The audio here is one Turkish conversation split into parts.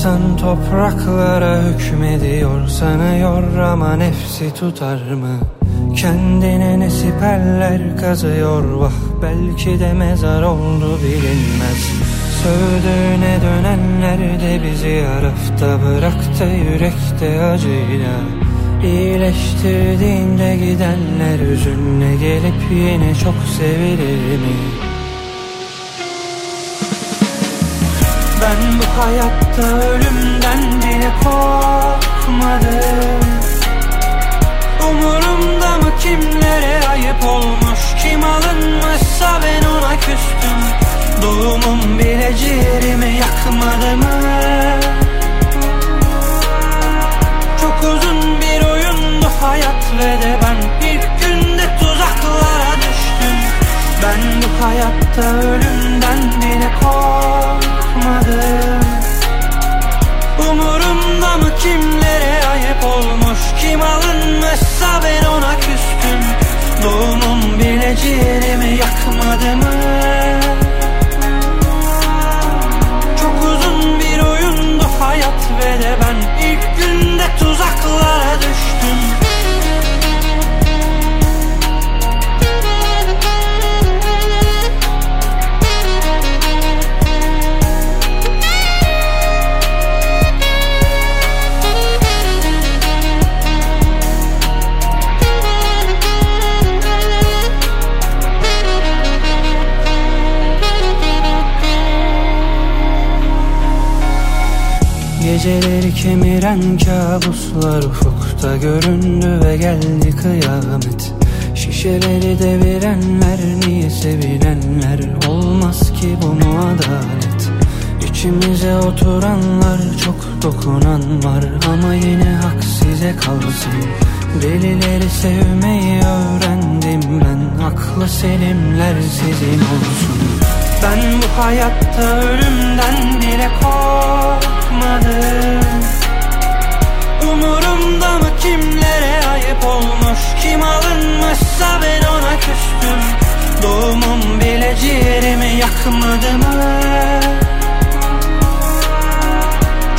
İnsan topraklara hükmediyor sanıyor ama nefsi tutar mı? Kendine ne siperler kazıyor vah belki de mezar oldu bilinmez Sövdüğüne dönenler de bizi yarafta bıraktı yürekte acıyla İyileştirdiğinde gidenler üzünle gelip yine çok sevilir mi? Ben bu hayatta ölümden bile korkmadım. Umurumda mı kimlere ayıp olmuş? Kim alınmışsa ben ona küstüm. Doğumum bile ciğerimi yakmadı mı? Çok uzun bir oyundu hayat ve de ben ilk günde tuzaklara düştüm. Ben bu hayatta ölümden bile korkmadım bakmadım Umurumda mı kimlere ayıp olmuş? Kim alınmışsa ben ona küstüm. Doğumum bile ciğerimi yakmadı mı? Çok uzun bir oyundu hayat ve de ben. İlk günde tuzaklara Geceleri kemiren kabuslar ufukta göründü ve geldi kıyamet. Şişeleri devirenler niye sevilenler olmaz ki bu mu adalet İçimize oturanlar çok dokunan var. Ama yine hak size kalsın. Delileri sevmeyi öğrendim ben. Aklı selimler sizin olsun Ben bu hayatta ölümden bile korkmadım. Umurumda mı kimlere ayıp olmuş? Kim alınmışsa ben ona küstüm. Doğumum bile ciğerimi yakmadı mı?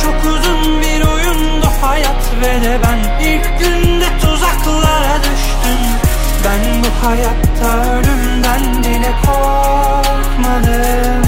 Çok uzun bir oyundu hayat ve de ben ilk günde tuzaklara düştüm Ben bu hayatta ölümden bile korkmadım.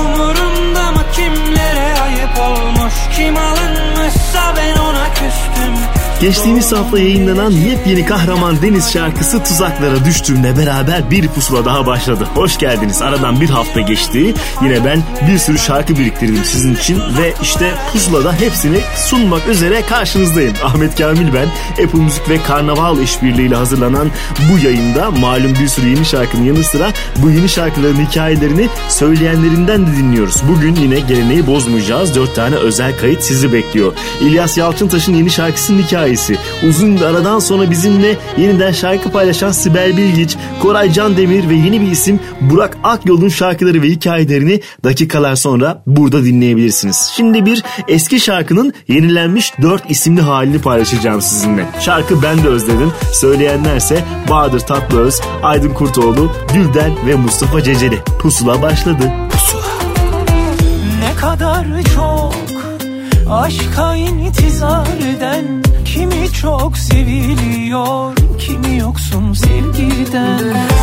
Umurumda mı kimlere ayıp olmuş? Kim alınmışsa ben ona küstüm Geçtiğimiz hafta yayınlanan yepyeni kahraman Deniz şarkısı tuzaklara düştüğümle beraber bir pusula daha başladı. Hoş geldiniz. Aradan bir hafta geçti. Yine ben bir sürü şarkı biriktirdim sizin için ve işte pusulada hepsini sunmak üzere karşınızdayım. Ahmet Kamil ben. Apple Müzik ve Karnaval işbirliğiyle hazırlanan bu yayında malum bir sürü yeni şarkının yanı sıra bu yeni şarkıların hikayelerini söyleyenlerinden de dinliyoruz. Bugün yine geleneği bozmayacağız. Dört tane özel kayıt sizi bekliyor. İlyas Yalçıntaş'ın yeni şarkısının hikayesi hikayesi. Uzun bir aradan sonra bizimle yeniden şarkı paylaşan Sibel Bilgiç, Koray Can Demir ve yeni bir isim Burak Akyol'un şarkıları ve hikayelerini dakikalar sonra burada dinleyebilirsiniz. Şimdi bir eski şarkının yenilenmiş dört isimli halini paylaşacağım sizinle. Şarkı Ben de Özledim. Söyleyenlerse Bahadır Tatlıöz, Aydın Kurtoğlu, Gülden ve Mustafa Ceceli. Pusula başladı. Pusula. Ne kadar çok aşka intizar eden Kimi çok seviliyor Kimi yoksun sevgiden.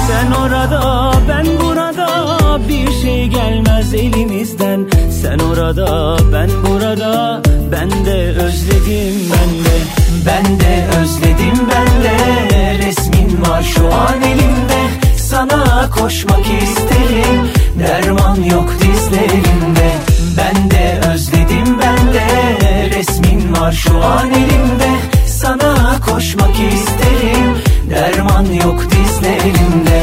Sen orada ben burada Bir şey gelmez elimizden. Sen orada ben burada Ben de özledim ben de Ben de özledim ben de. Resmin var şu an elimde sana koşmak isterim. Derman yok dizlerimde Ben de özledim ben de Resmin var şu an elimde. Sana koşmak isterim. Derman yok dizlerimde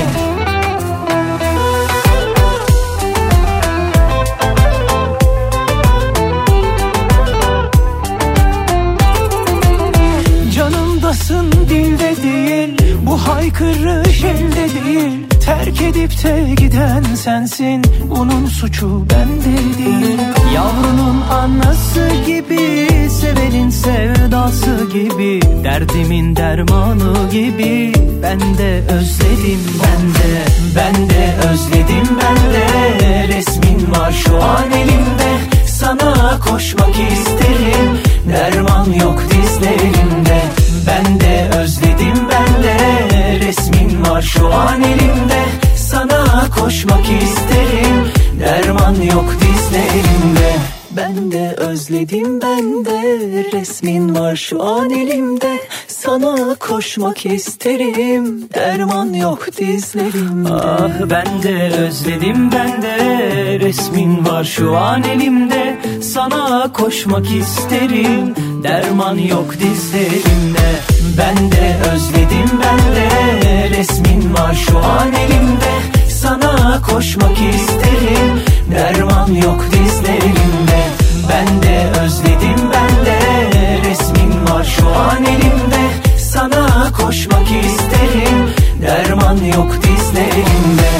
Canımdasın dilde değil Bu haykırı elde değil Terk edip de giden sensin. Onun suçu bende değil. Yavrunun anası gibi Sevenin sevdası gibi Derdimin dermanı gibi. Ben de özledim ben de Ben de özledim ben de. Resmin var şu an elimde Sana koşmak isterim. Derman yok dizlerimde Ben de özledim ben de. Resmin var şu an elimde. Sana koşmak isterim. Derman yok dizlerimde ben de özledim ben de. Resmin var şu an elimde. Sana koşmak isterim. Derman yok dizlerimde. Ah ben de özledim ben de. Resmin var şu an elimde. Sana koşmak isterim. Derman yok dizlerimde. Ben de özledim ben de. Resmin var şu an elimde. Sana koşmak isterim Derman yok dizlerimde. Ben de özledim ben de Resmin var şu an elimde. Sana koşmak isterim Derman yok dizlerimde.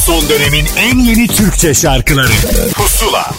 Son dönemin en yeni Türkçe şarkıları. Pusula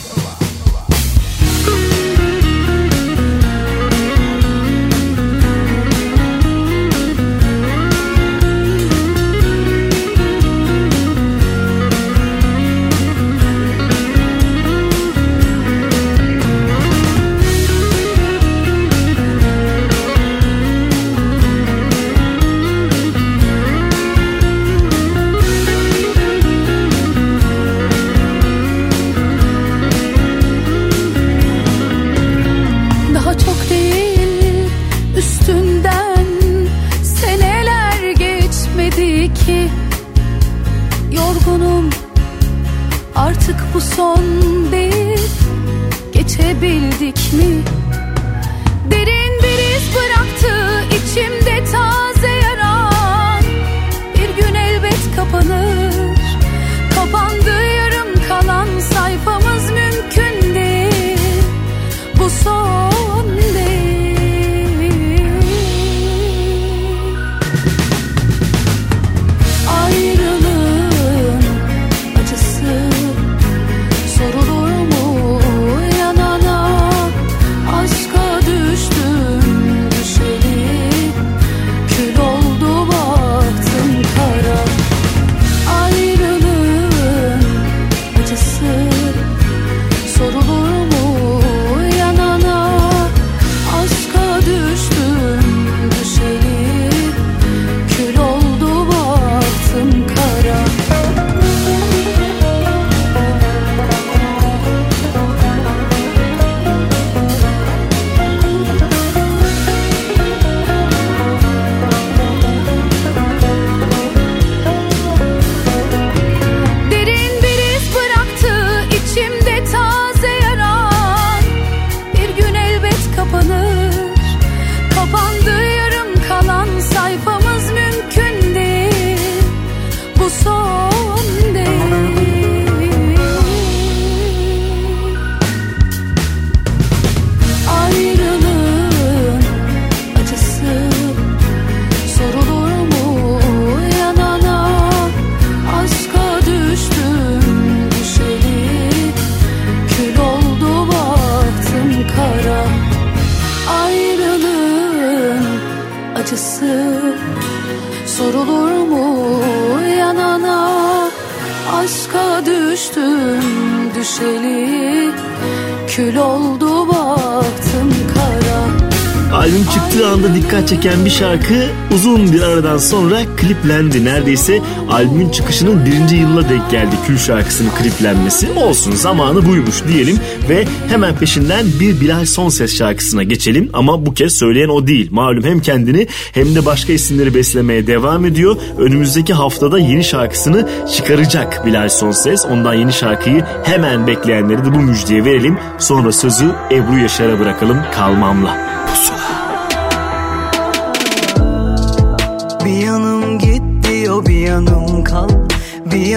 şarkı uzun bir aradan sonra kliplendi. Neredeyse albümün çıkışının birinci yılına denk geldi Kül şarkısının kliplenmesi. Olsun zamanı buymuş diyelim ve hemen peşinden bir Bilal Sonses şarkısına geçelim. Ama bu kez söyleyen o değil. Malum hem kendini hem de başka isimleri beslemeye devam ediyor. Önümüzdeki haftada yeni şarkısını çıkaracak Bilal Sonses. Ondan yeni şarkıyı hemen bekleyenleri de bu müjdeye verelim. Sonra sözü Ebru Yaşar'a bırakalım kalmamla.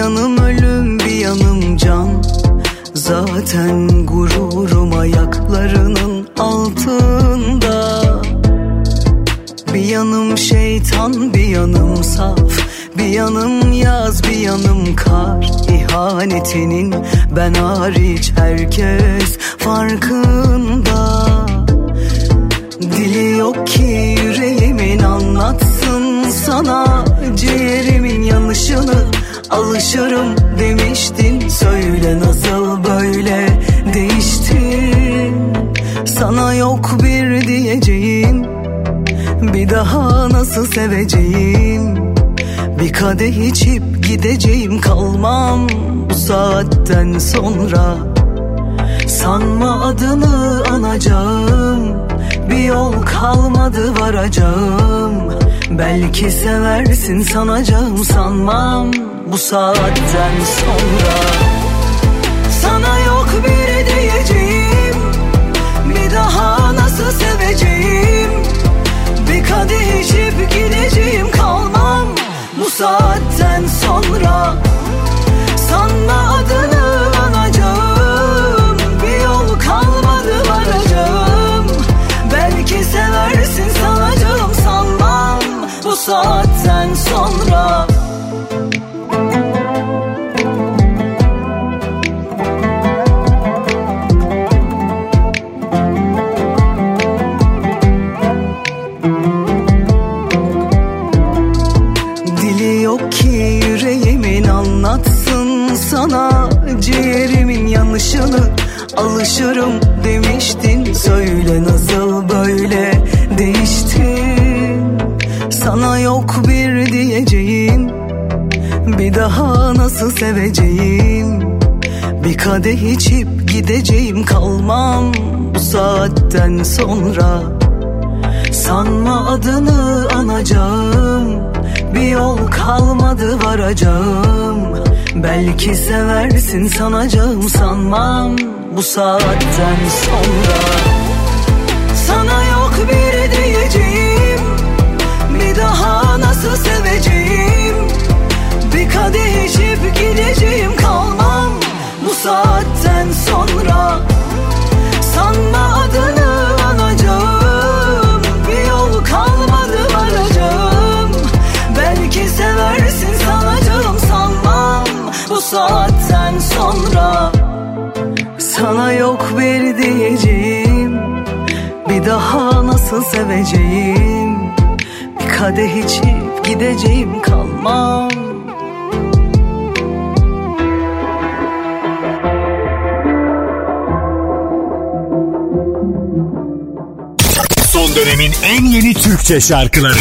yanım ölüm bir yanım can. Zaten gururum ayaklarının altında. Bir yanım şeytan bir yanım saf. Bir yanım yaz bir yanım kar. İhanetinin ben hariç herkes farkında. Alışırım demiştin Söyle nasıl böyle değiştin. Sana yok bir diyeceğim Bir daha nasıl seveceğim? Bir kadeh içip gideceğim kalmam Bu saatten sonra. Sanma adını anacağım Bir yol kalmadı varacağım. Belki seversin sanacağım sanmam Bu saatten sonra? Sana yok bir diyeceğim Bir daha nasıl seveceğim? Bir kadeh içip gideceğim kalmam Bu saatten sonra Belki seversin sanacağım sanmam Bu saatten sonra. Sana yok bir diyeceğim Bir daha nasıl seveceğim? Bir kadeh içip gideceğim kalmam Bu saatten sonra Daha nasıl seveceğim? Bir kadeh içip gideceğim kalmam. Son dönemin en yeni Türkçe şarkıları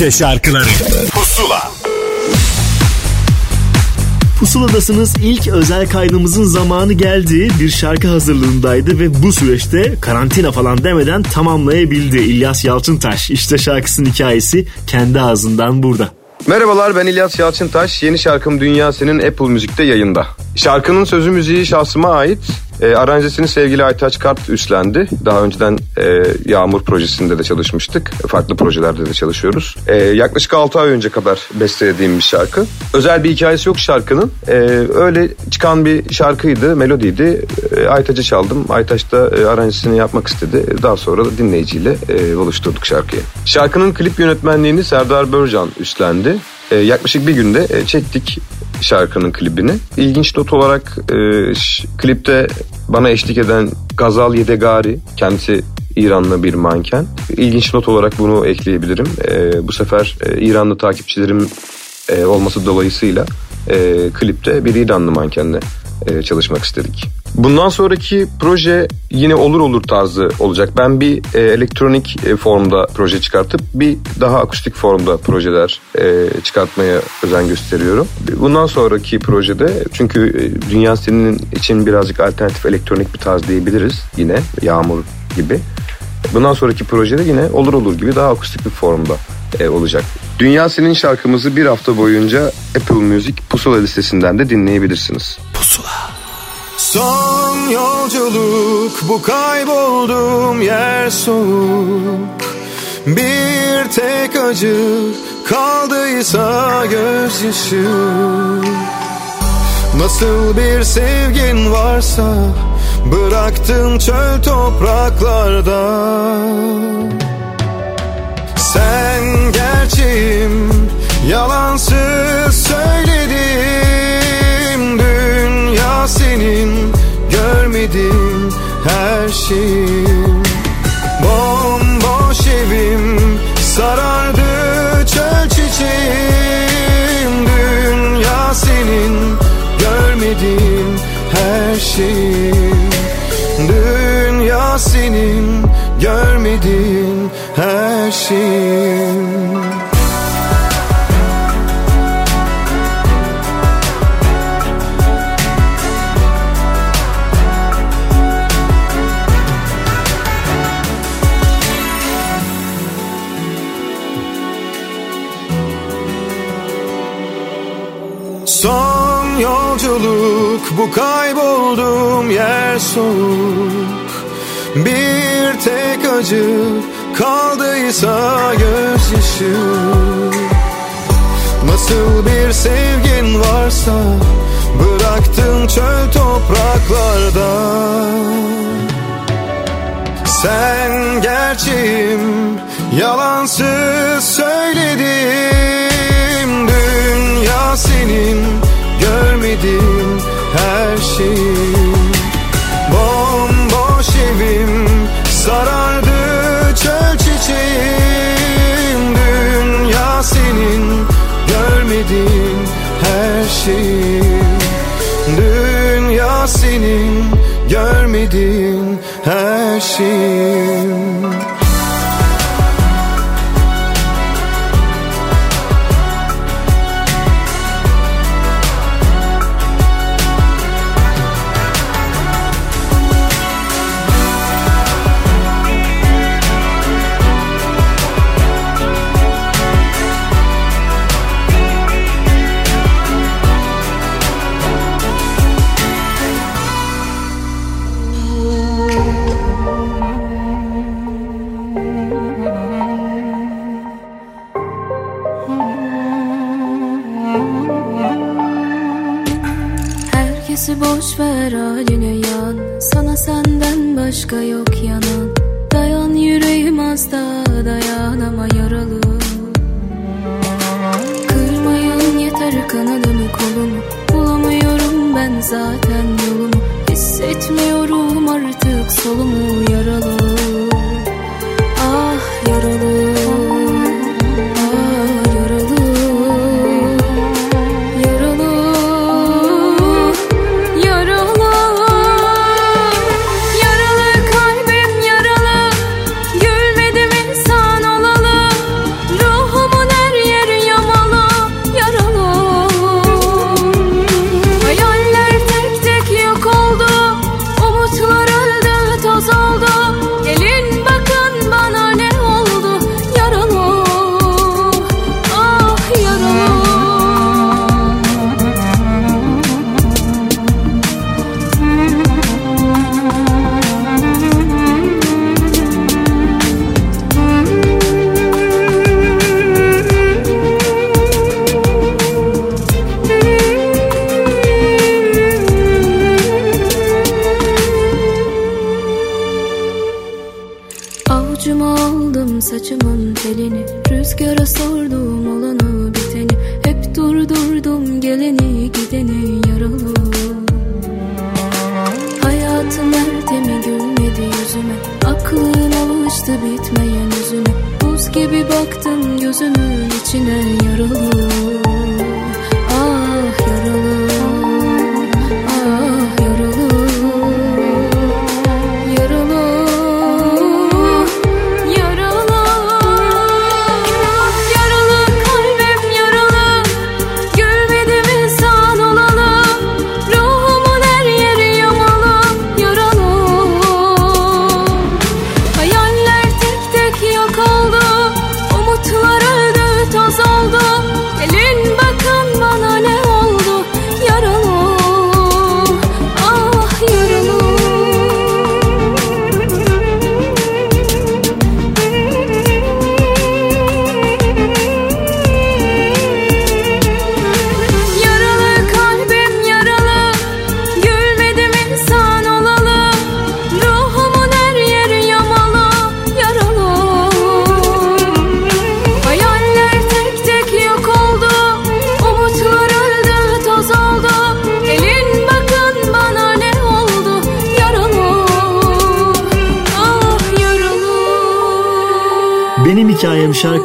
Türkçe şarkıları Pusula Pusuladasınız ilk özel kaydımızın zamanı geldi. Bir şarkı hazırlığındaydı ve bu süreçte karantina falan demeden tamamlayabildi İlyas Yalçıntaş. İşte şarkısının hikayesi kendi ağzından burada. Merhabalar ben İlyas Yalçıntaş. Yeni şarkım Dünya Senin Apple Müzik'te yayında. Şarkının sözü müziği şahsıma ait. E, aranjesini sevgili Aytaç Kart üstlendi. Daha önceden e, Yağmur projesinde de çalışmıştık. Farklı projelerde de çalışıyoruz. E, yaklaşık 6 ay önce kadar bestelediğim bir şarkı. Özel bir hikayesi yok şarkının. E, öyle çıkan bir şarkıydı, melodiydi. E, Aytaç'a çaldım. Aytaç da e, aranjesini yapmak istedi. Daha sonra da dinleyiciyle e, oluşturduk şarkıyı. Şarkının klip yönetmenliğini Serdar Börcan üstlendi. E, yaklaşık bir günde e, çektik şarkının klibini. İlginç not olarak e, klipte bana eşlik eden Gazal Yedegari kendisi İranlı bir manken. İlginç not olarak bunu ekleyebilirim. E, bu sefer e, İranlı takipçilerim e, olması dolayısıyla e, klipte bir İranlı mankenle e, çalışmak istedik. Bundan sonraki proje yine olur olur tarzı olacak. Ben bir e, elektronik e, formda proje çıkartıp bir daha akustik formda projeler e, çıkartmaya özen gösteriyorum. Bundan sonraki projede çünkü e, dünya senin için birazcık alternatif elektronik bir tarz diyebiliriz yine Yağmur gibi. Bundan sonraki projede yine olur olur gibi daha akustik bir formda e, olacak. Dünya Senin şarkımızı bir hafta boyunca Apple Music Pusula listesinden de dinleyebilirsiniz. Son yolculuk bu kaybolduğum yer soğuk Bir tek acı kaldıysa gözyaşı Nasıl bir sevgin varsa bıraktın çöl topraklarda. Sen gerçeğim yalansız söyledim. Dünya senin görmedin her şeyim. Bomboş evim sarardı çöl çiçeğim. Dünya senin görmedin her şeyim her şeyim Son yolculuk bu kaybolduğum yer soğuk. Bir tek acı kaldıysa gözyaşı. Nasıl bir sevgin varsa bıraktın çöl topraklarda. Sen gerçeğim yalansız söyledim. Dünya senin görmedim her şeyim. Bomboş evim sarardı şeyim Dünya senin görmedin her şeyim zaten yolumu Hissetmiyorum artık solumu içine yaralı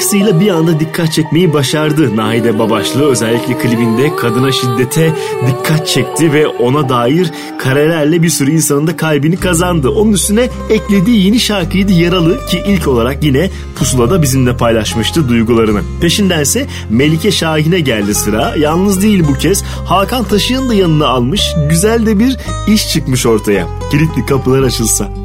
şarkısıyla bir anda dikkat çekmeyi başardı. Nahide Babaşlı özellikle klibinde kadına şiddete dikkat çekti ve ona dair karelerle bir sürü insanın da kalbini kazandı. Onun üstüne eklediği yeni şarkıydı Yaralı ki ilk olarak yine Pusula'da bizimle paylaşmıştı duygularını. Peşindense Melike Şahin'e geldi sıra. Yalnız değil bu kez Hakan Taşıyan da yanına almış. Güzel de bir iş çıkmış ortaya. Kilitli kapılar açılsa.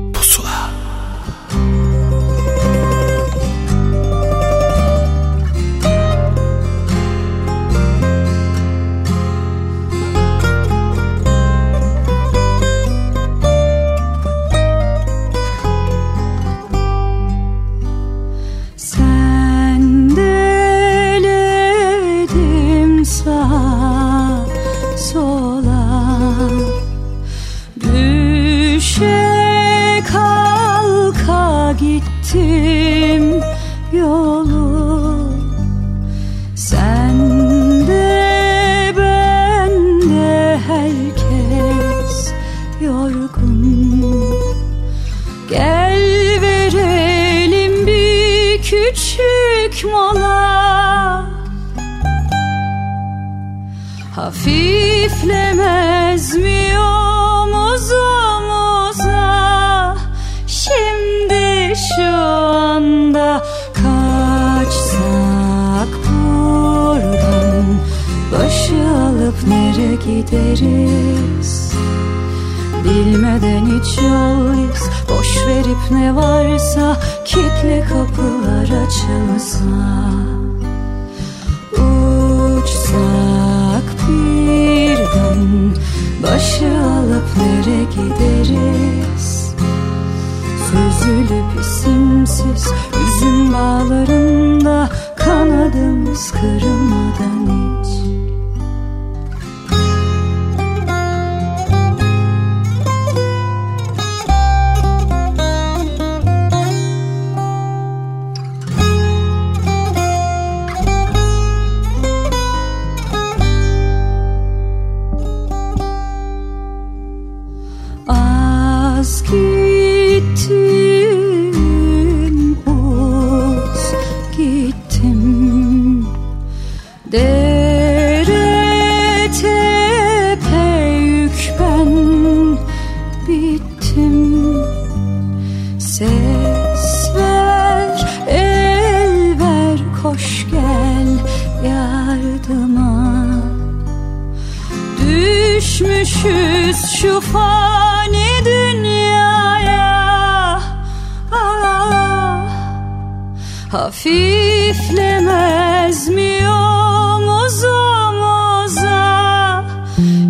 Hafiflemez mi omuz omuza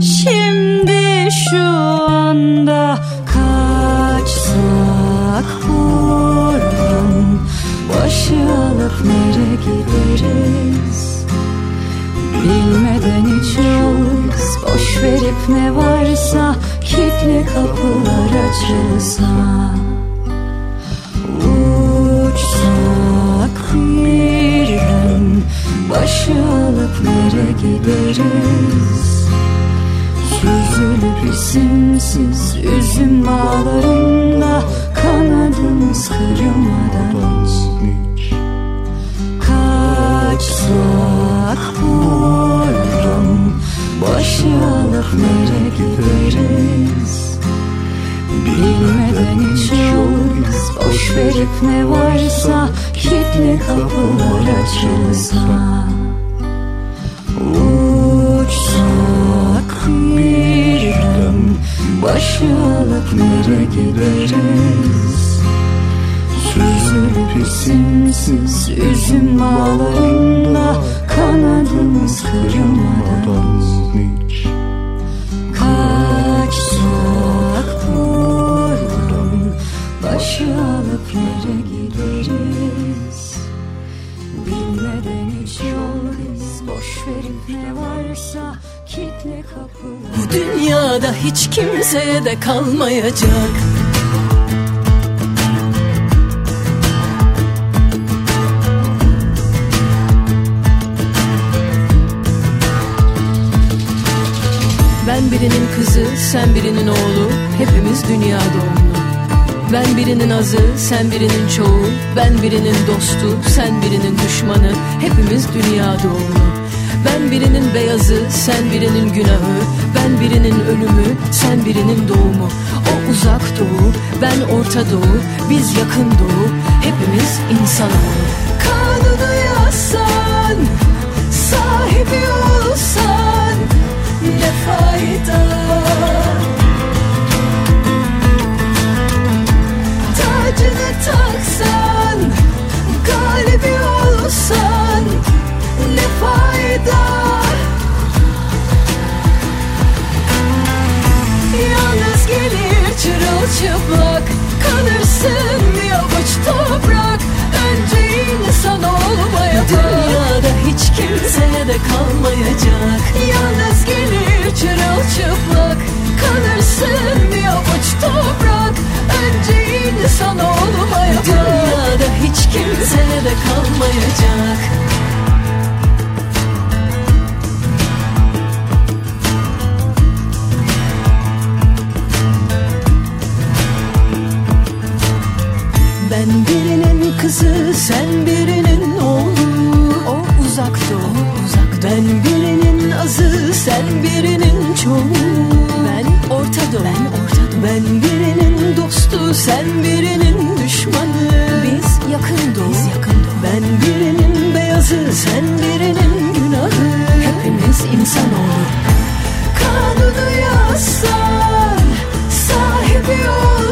Şimdi şu anda kaçsak buradan Başı alıp nereye gideriz? Bilmeden hiç yoluz Boş verip ne varsa Kilitli kapılar açılsa uzaklara gideriz. Süzülüp isimsiz üzüm bağlarında Kanadımız kırılmadan. Kaçsak buradan nereye gideriz. Bilmeden hiç yoluz Boş verip ne varsa Kilitli kapılar açılsa Uçsak birden Başı alıp nereye gideriz. Süzülüp isimsiz üzüm bağlarında Kanadımız kırılmadan hiç kimseye de kalmayacak. Ben birinin kızı, sen birinin oğlu Hepimiz dünya doğumlu. Ben birinin azı, sen birinin çoğu Ben birinin dostu, sen birinin düşmanı Hepimiz dünya doğumlu Ben birinin beyazı, sen birinin günahı. Ben birinin ölümü, sen birinin doğumu. O uzak doğu, ben orta doğu Biz yakın doğu, hepimiz insanoğlu Kanunu yazsan, sahibi olsan Ne fayda? Tacını taksan Galibi olsan Ne fayda gelir çırılçıplak. Kalırsın bir avuç toprak. Önce insan olmaya Dünyada hiç kimseye de kalmayacak. Yalnız gelir çırılçıplak. Kalırsın bir avuç toprak. Önce insan olmaya Dünyada hiç kimseye de kalmayacak kızı, sen birinin oğlu. O uzak doğu, uzak Ben birinin azı, sen birinin çoğu. Ben orta doğu, ben orta doğu. Ben birinin dostu, sen birinin düşmanı. Biz yakın doğu, biz yakın doğu. Ben birinin beyazı, sen birinin günahı. Hepimiz insanoğlu Kanunu yazsan, sahibi olsan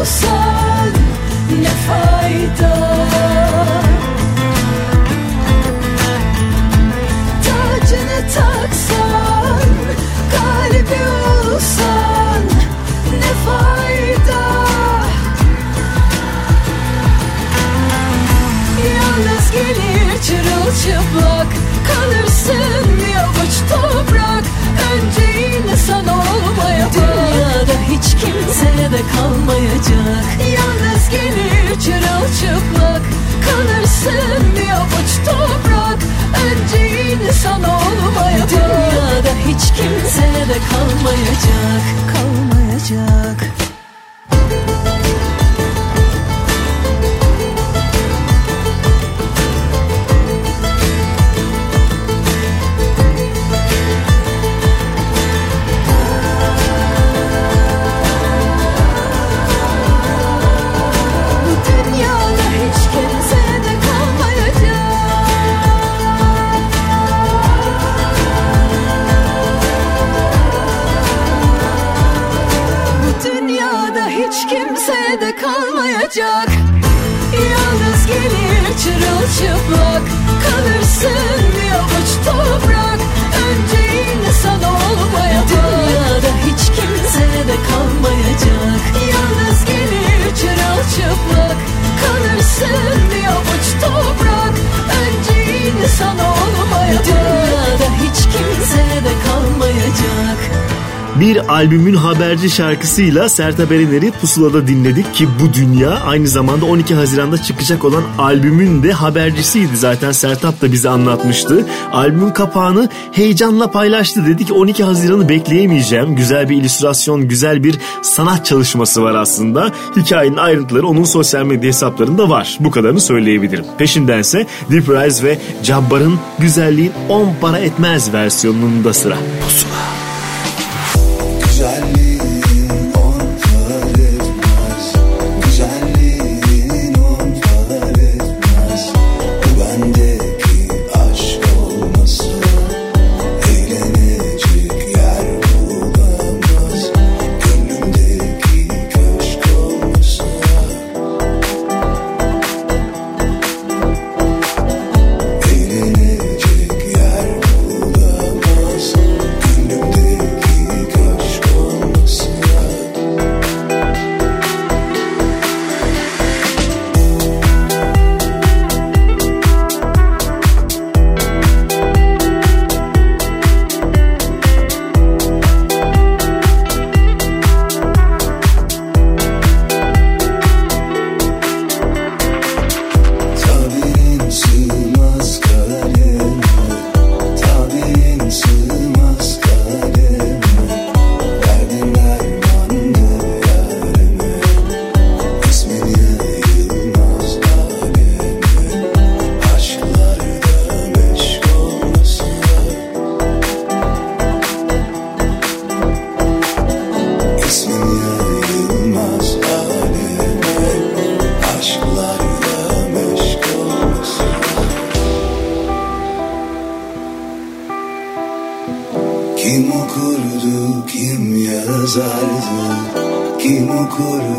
albümün haberci şarkısıyla Sertab Erener'i Pusula'da dinledik ki bu dünya aynı zamanda 12 Haziran'da çıkacak olan albümün de habercisiydi. Zaten Sertab da bize anlatmıştı. Albümün kapağını heyecanla paylaştı. Dedi ki 12 Haziran'ı bekleyemeyeceğim. Güzel bir illüstrasyon, güzel bir sanat çalışması var aslında. Hikayenin ayrıntıları onun sosyal medya hesaplarında var. Bu kadarını söyleyebilirim. Peşindense Deep Rise ve Cabbar'ın güzelliğin 10 para etmez versiyonunun da sıra. Pusula.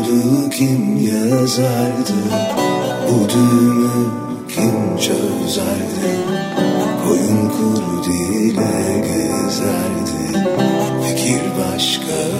Okurdu, kim yazardı? Bu düğümü kim çözerdi? Koyun kurdu ile gezerdi. Fikir başka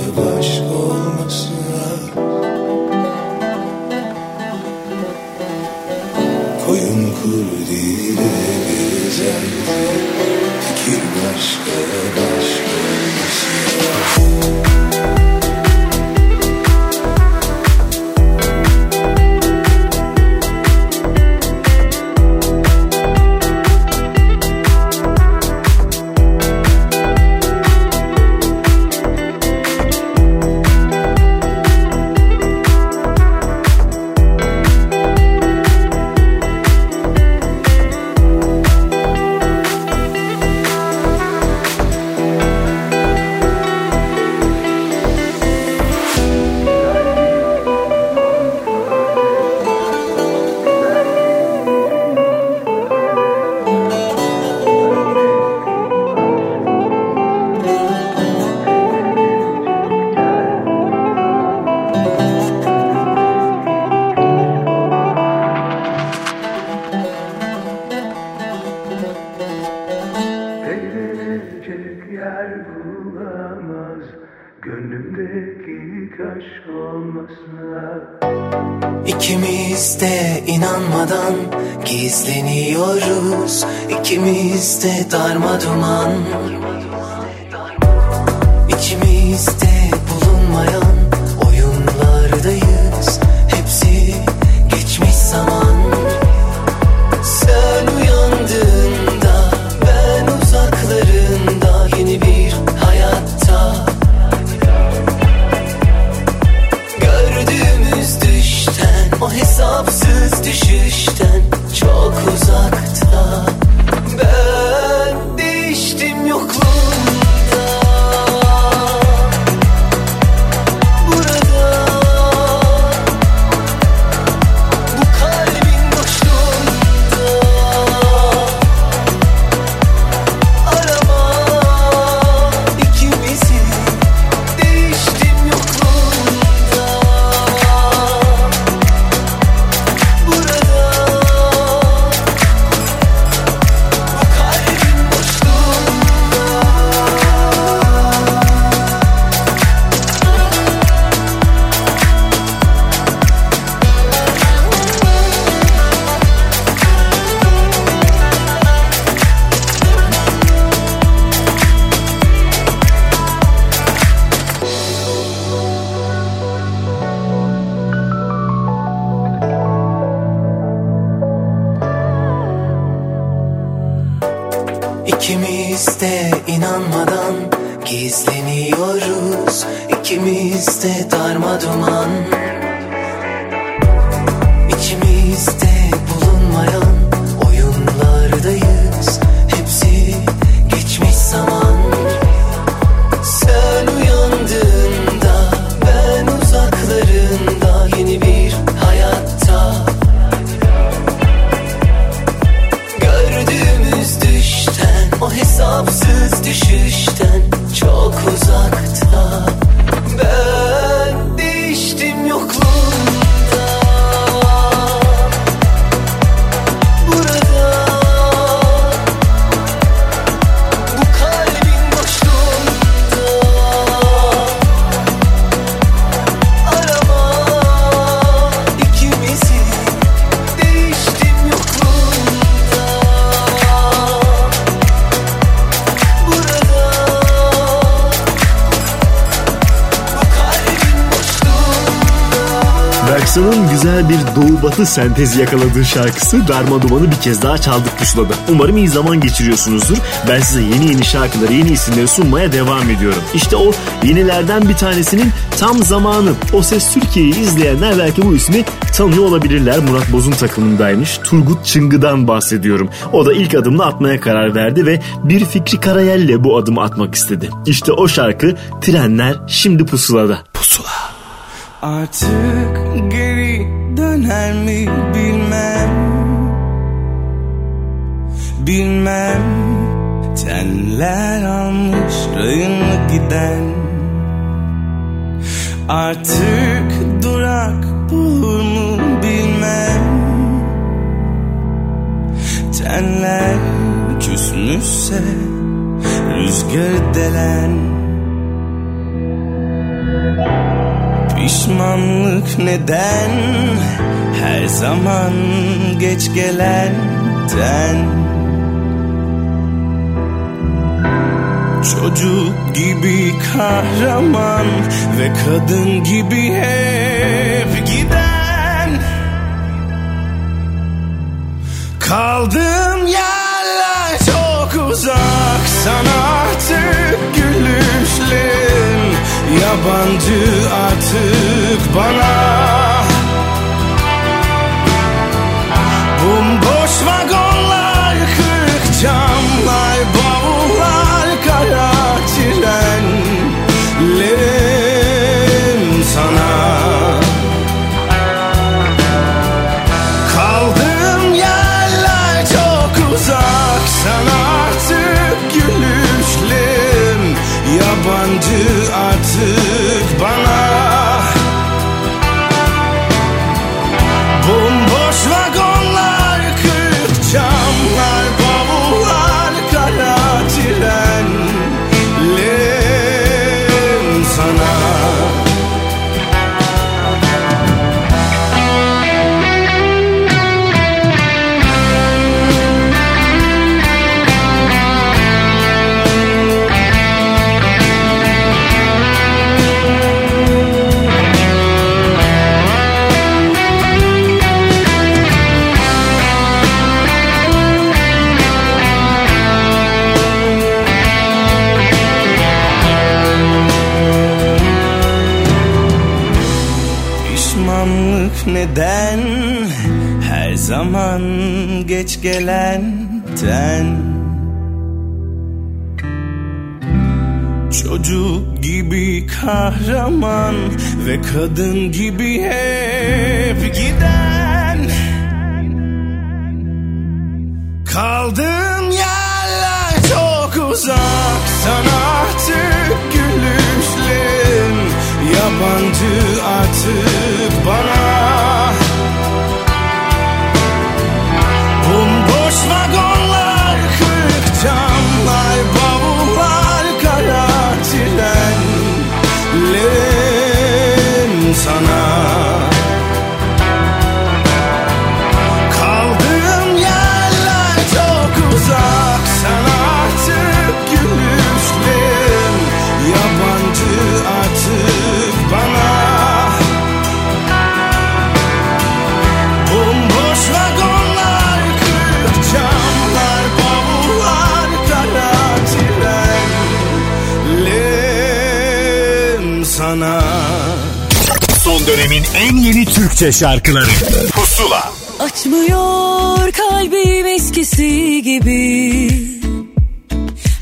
Güzel bir doğu batı sentezi yakaladığı şarkısı Darma Duman'ı bir kez daha çaldık pusulada. Umarım iyi zaman geçiriyorsunuzdur. Ben size yeni yeni şarkıları, yeni isimleri sunmaya devam ediyorum. İşte o yenilerden bir tanesinin tam zamanı. O Ses Türkiye'yi izleyenler belki bu ismi tanıyor olabilirler. Murat Boz'un takımındaymış. Turgut Çıngı'dan bahsediyorum. O da ilk adımını atmaya karar verdi ve bir Fikri Karayel'le bu adımı atmak istedi. İşte o şarkı Trenler şimdi pusulada. Artık geri döner mi bilmem. Bilmem Tenler almış rayını giden. Artık durak bulur mu bilmem. Tenler küsmüşse rüzgarı delen Pişmanlık neden? Her zaman geç gelenden. Çocuk gibi kahraman ve kadın gibi hep giden. Kaldığım yerler çok uzak. Sana artık gülüşlerin Yabancı artık bana. Bomboş vagonlar, kırık camlar, geç gelenden Çocuk gibi kahraman ve kadın gibi hep giden. Kaldığım yerler çok uzak sana artık gülüşlerin Yabancı artık en yeni Türkçe şarkıları. Pusula. Açmıyor kalbim eskisi gibi.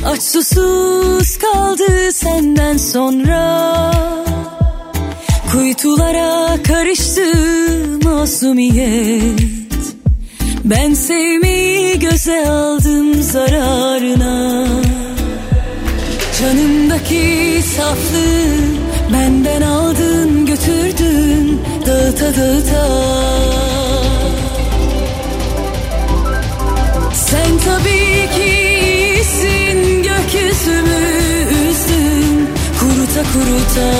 Aç susuz kaldı senden sonra. Kuytulara karıştı masumiyet. Ben sevmeyi göze aldım zararına. Canımdaki saflığı benden götürdün dağıta dağıta Sen tabii ki iyisin gökyüzümü üzdün kuruta kuruta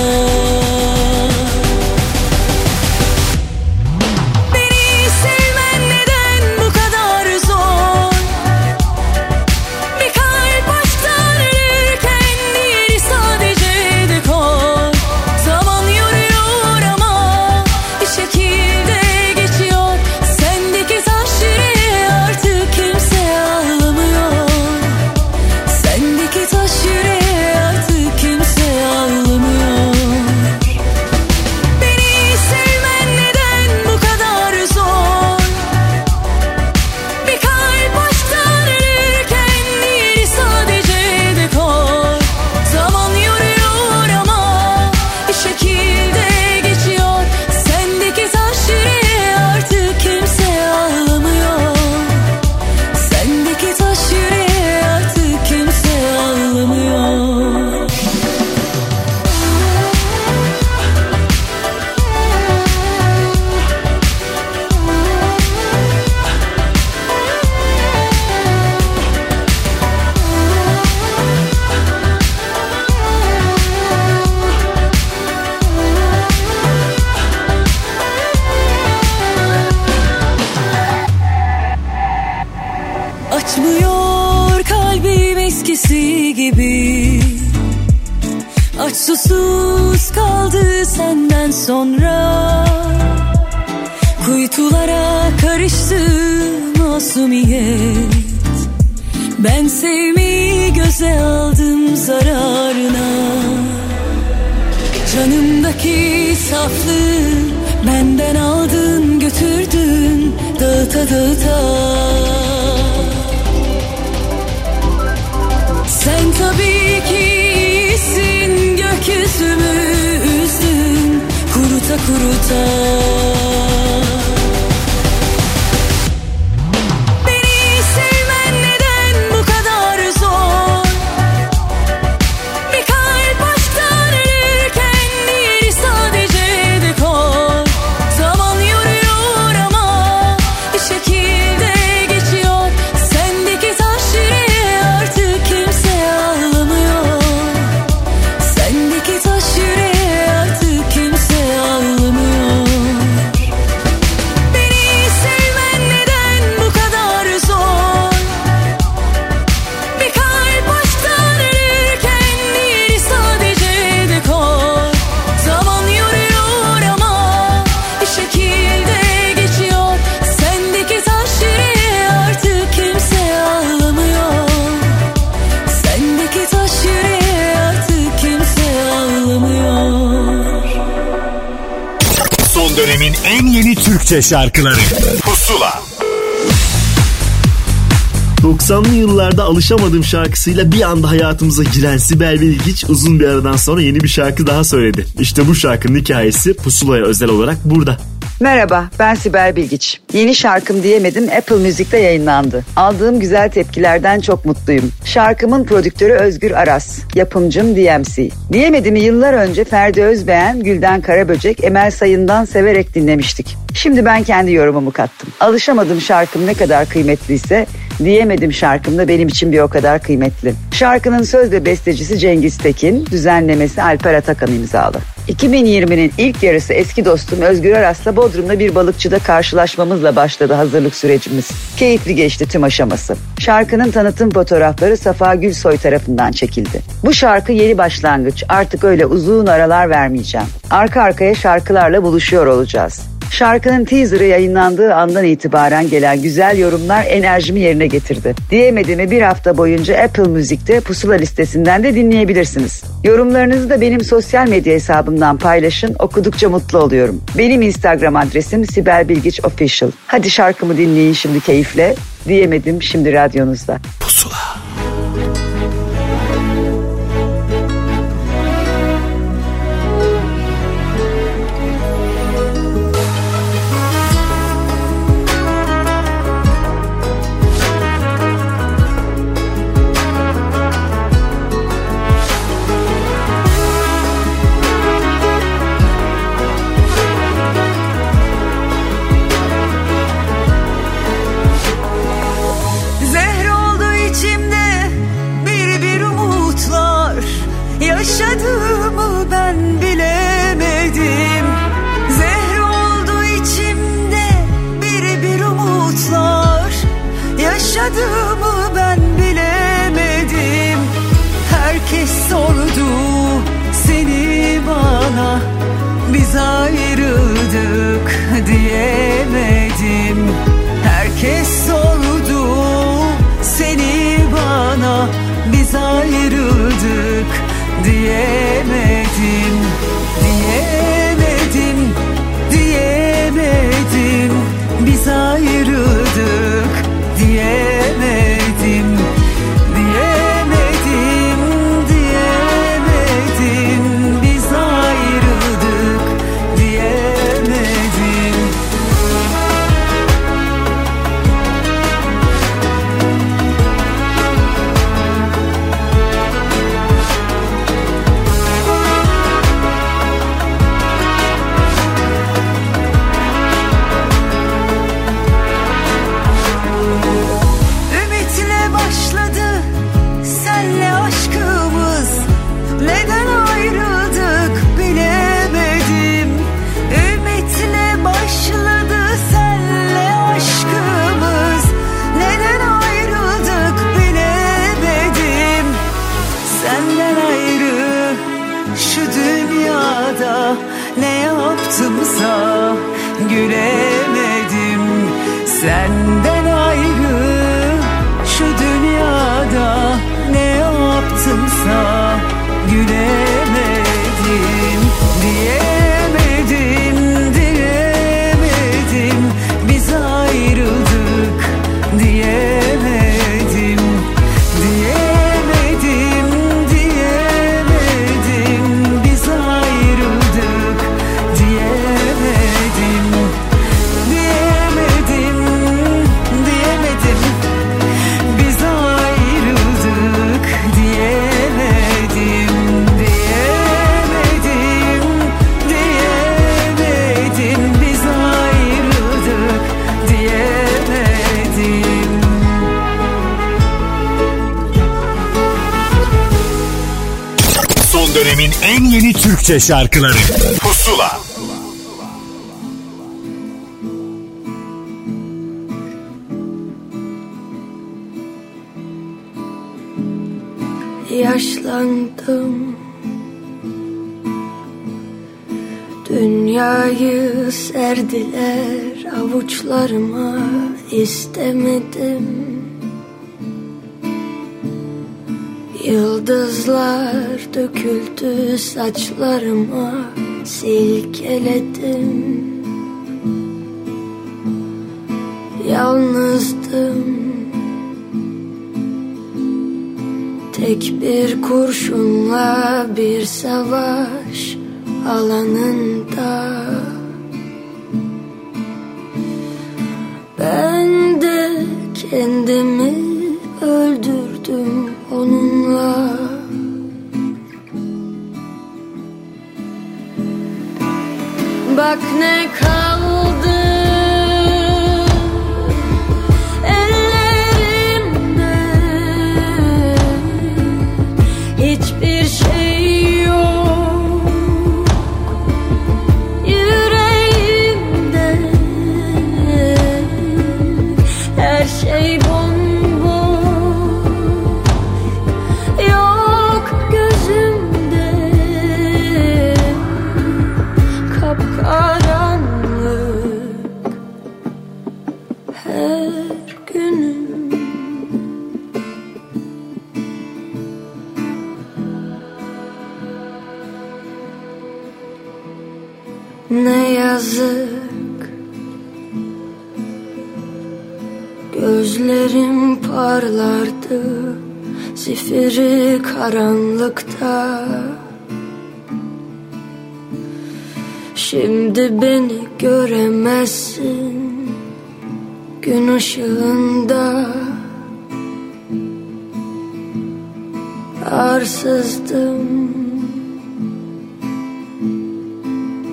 saflığı benden aldın götürdün dağıta dağıta. Sen tabii ki iyisin gökyüzümü üzdün kuruta kuruta Türkçe şarkıları Pusula 90'lı yıllarda alışamadığım şarkısıyla bir anda hayatımıza giren Sibel Bilgiç uzun bir aradan sonra yeni bir şarkı daha söyledi. İşte bu şarkının hikayesi Pusula'ya özel olarak burada. Merhaba ben Sibel Bilgiç. Yeni şarkım diyemedim Apple Müzik'te yayınlandı. Aldığım güzel tepkilerden çok mutluyum. Şarkımın prodüktörü Özgür Aras, yapımcım DMC. Diyemedim'i yıllar önce Ferdi Özbeğen, Gülden Karaböcek, Emel Sayın'dan severek dinlemiştik. Şimdi ben kendi yorumumu kattım. Alışamadım şarkım ne kadar kıymetliyse diyemedim şarkım da benim için bir o kadar kıymetli. Şarkının söz ve bestecisi Cengiz Tekin, düzenlemesi Alper Atakan imzalı. 2020'nin ilk yarısı eski dostum Özgür Aras'la Bodrum'da bir balıkçıda karşılaşmamızla başladı hazırlık sürecimiz. Keyifli geçti tüm aşaması. Şarkının tanıtım fotoğrafları Safa Gülsoy tarafından çekildi. Bu şarkı yeni başlangıç. Artık öyle uzun aralar vermeyeceğim. Arka arkaya şarkılarla buluşuyor olacağız. Şarkının teaserı yayınlandığı andan itibaren gelen güzel yorumlar enerjimi yerine getirdi. Diyemediğimi bir hafta boyunca Apple Müzik'te pusula listesinden de dinleyebilirsiniz. Yorumlarınızı da benim sosyal medya hesabımdan paylaşın. Okudukça mutlu oluyorum. Benim Instagram adresim Sibel Bilgiç Official. Hadi şarkımı dinleyin şimdi keyifle. Diyemedim şimdi radyonuzda. Pusula. Türkçe şarkıları. Pusula. Yaşlandım. Dünyayı serdiler avuçlarım. saçlarıma silkeledi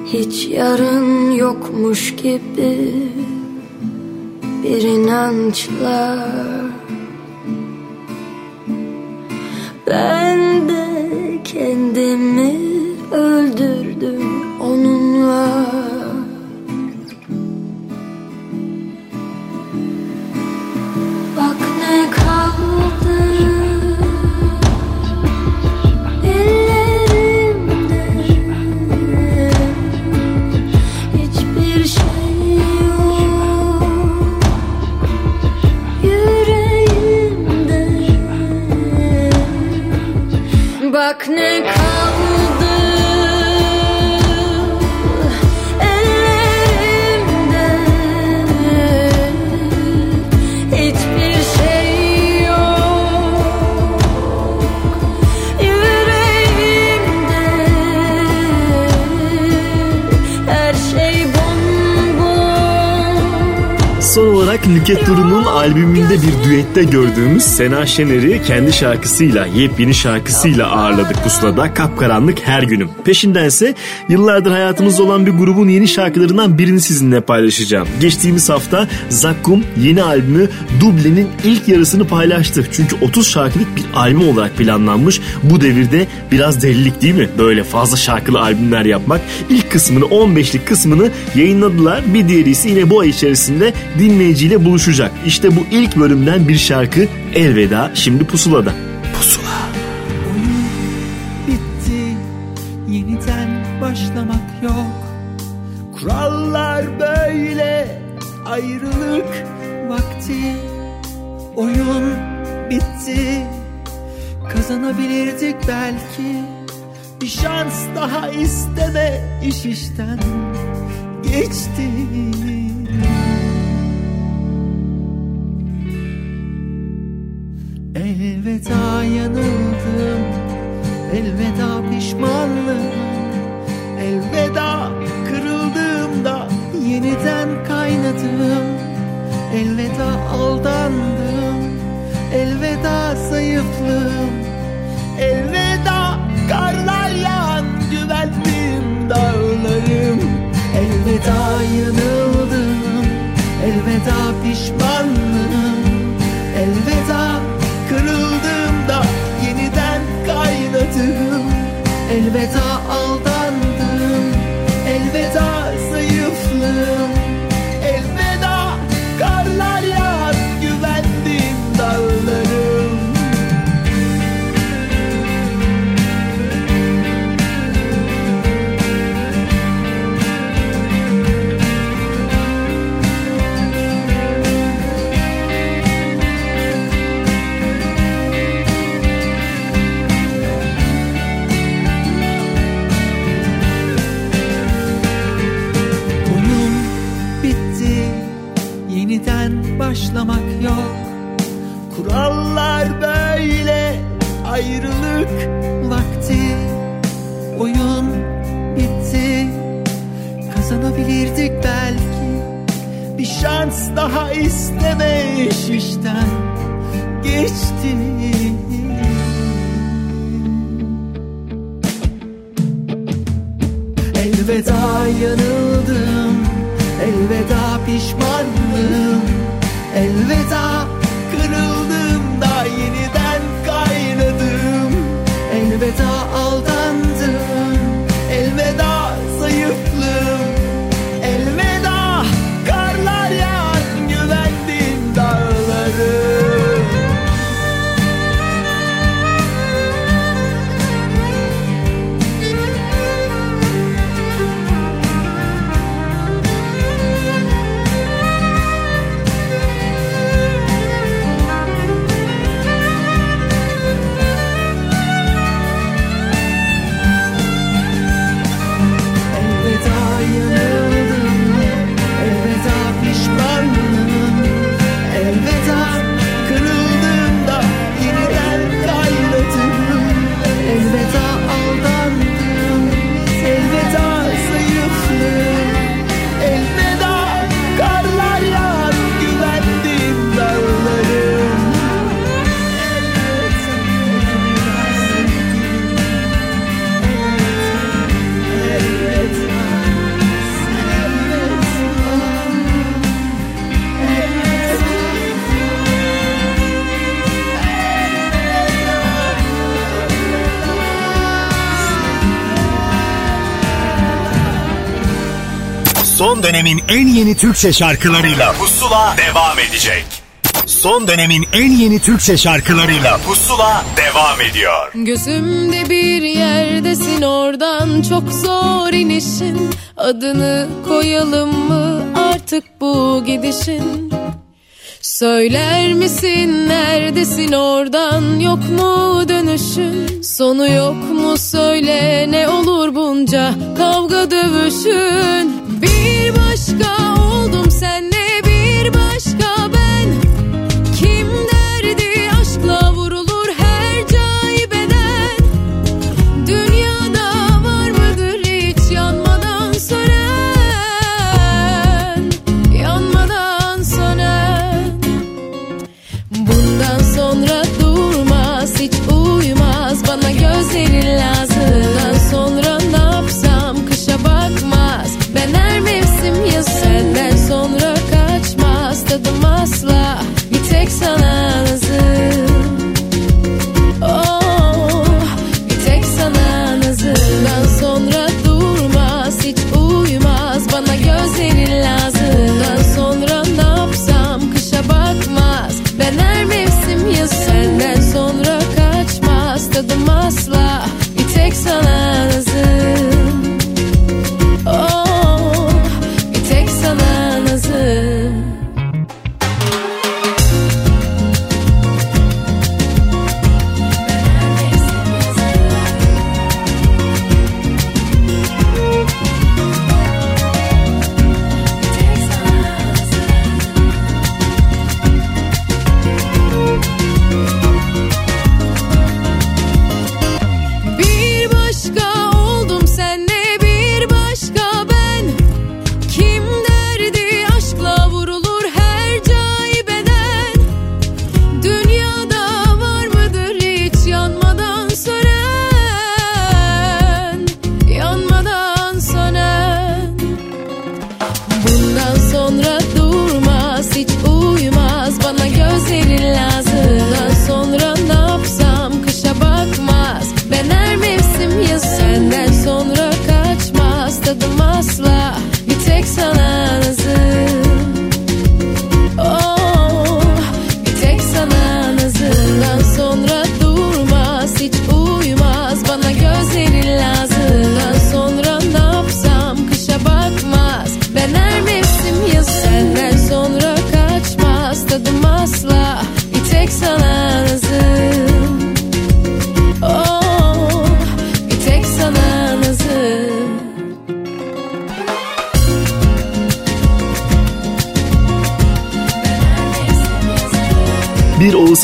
Hiç yarın yokmuş gibi Bir inançla. Ben de kendimi öldürdüm Bak Nüket Duru'nun albümünde bir düette gördüğümüz Sena Şener'i kendi şarkısıyla, yepyeni şarkısıyla ağırladık pusulada Kapkaranlık Her Günüm. Peşindense yıllardır hayatımızda olan bir grubun yeni şarkılarından birini sizinle paylaşacağım. Geçtiğimiz hafta Zakkum yeni albümü Duble'nin ilk yarısını paylaştı. Çünkü 30 şarkılık bir albüm olarak planlanmış. Bu devirde biraz delilik değil mi? Böyle fazla şarkılı albümler yapmak. İlk kısmını 15'lik kısmını yayınladılar. Bir diğeri ise yine bu ay içerisinde dinleyiciyle buluşacak. İşte bu ilk bölümden bir şarkı. Elveda şimdi pusulada. Pusula. bitti. Yeniden başlamak yok. Kurallar böyle. Ayrılık vakti. Oyun bitti. Kazanabilirdik belki. Bir şans daha isteme. İş işten geçti Elveda yanıldım. Elveda pişmanlığım. Elveda kırıldığımda yeniden kaynadım. Elveda aldandım. Elveda zayıflığım. Elveda karlar yağan güvendiğim dağlarım. Elveda yanıldım. Elveda pişmanlığım Elveda aldandım daha isteme iş işten geçti. Elveda yanıldım Elveda pişmanlığım Elveda Son dönemin en yeni Türkçe şarkılarıyla Pusula devam edecek. Son dönemin en yeni Türkçe şarkılarıyla Pusula devam ediyor. Gözümde bir yerdesin oradan çok zor inişin Adını koyalım mı artık bu gidişin Söyler misin neredesin oradan yok mu dönüşün Sonu yok mu söyle ne olur bunca kavga dövüşün Bir başka oldum senle Tek sana nazım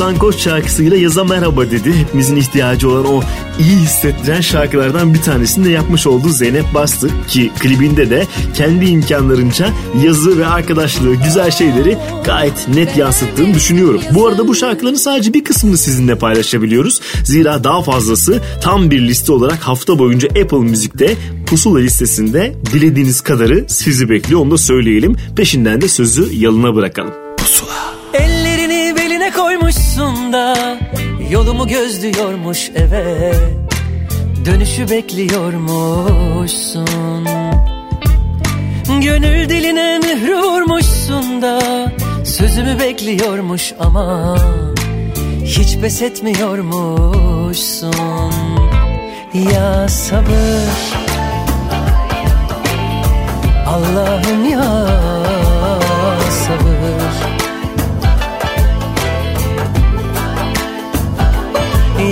Bir Oğuzhan Koç şarkısıyla yaza merhaba dedi. Hepimizin ihtiyacı olan o iyi hissettiren şarkılardan bir tanesini de yapmış oldu Zeynep Bastı ki klibinde de kendi imkanlarınca yazı ve arkadaşlığı güzel şeyleri gayet net yansıttığını düşünüyorum. Bu arada bu şarkıların sadece bir kısmını sizinle paylaşabiliyoruz. Zira daha fazlası tam bir liste olarak hafta boyunca Apple Müzik'te pusula listesinde dilediğiniz kadarı sizi bekliyor onu da söyleyelim. Peşinden de sözü yalına bırakalım. Ellerini beline koymuşsun da Yolumu gözlüyormuş eve Dönüşü bekliyormuşsun. Gönül diline mührü vurmuşsun da Sözümü bekliyormuş ama Hiç pes etmiyormuşsun. Ya sabır. Allah'ım ya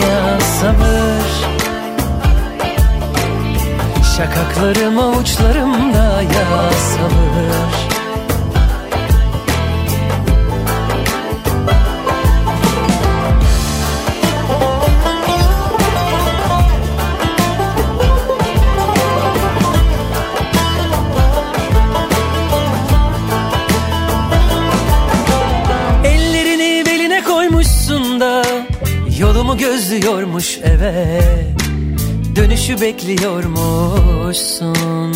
ya sabır. Şakaklarım avuçlarımda ya sabır gözlüyormuş eve Dönüşü bekliyormuşsun.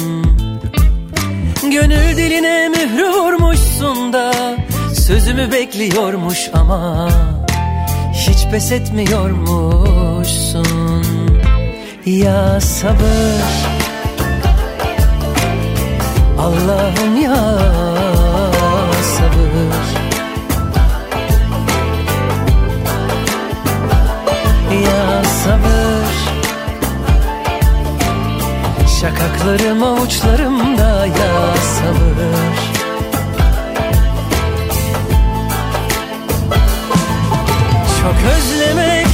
Gönül diline mührü vurmuşsun da Sözümü bekliyormuş ama Hiç pes etmiyormuşsun. Ya sabır Allah'ım ya sabır. Şakaklarım avuçlarımda ya sabır. Çok özlemek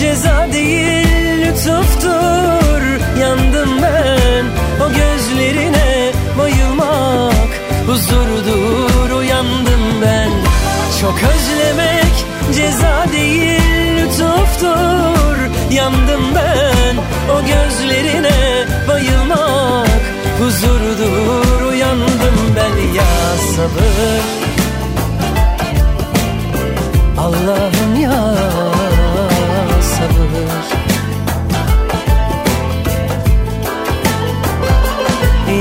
ceza değil lütuftur. Yandım ben o gözlerine bayılmak huzurdur. Uyandım ben. Çok özlemek ceza değil lütuftur yandım ben o gözlerine bayılmak. Huzurdur uyandım ben ya sabır. Allah'ım ya sabır.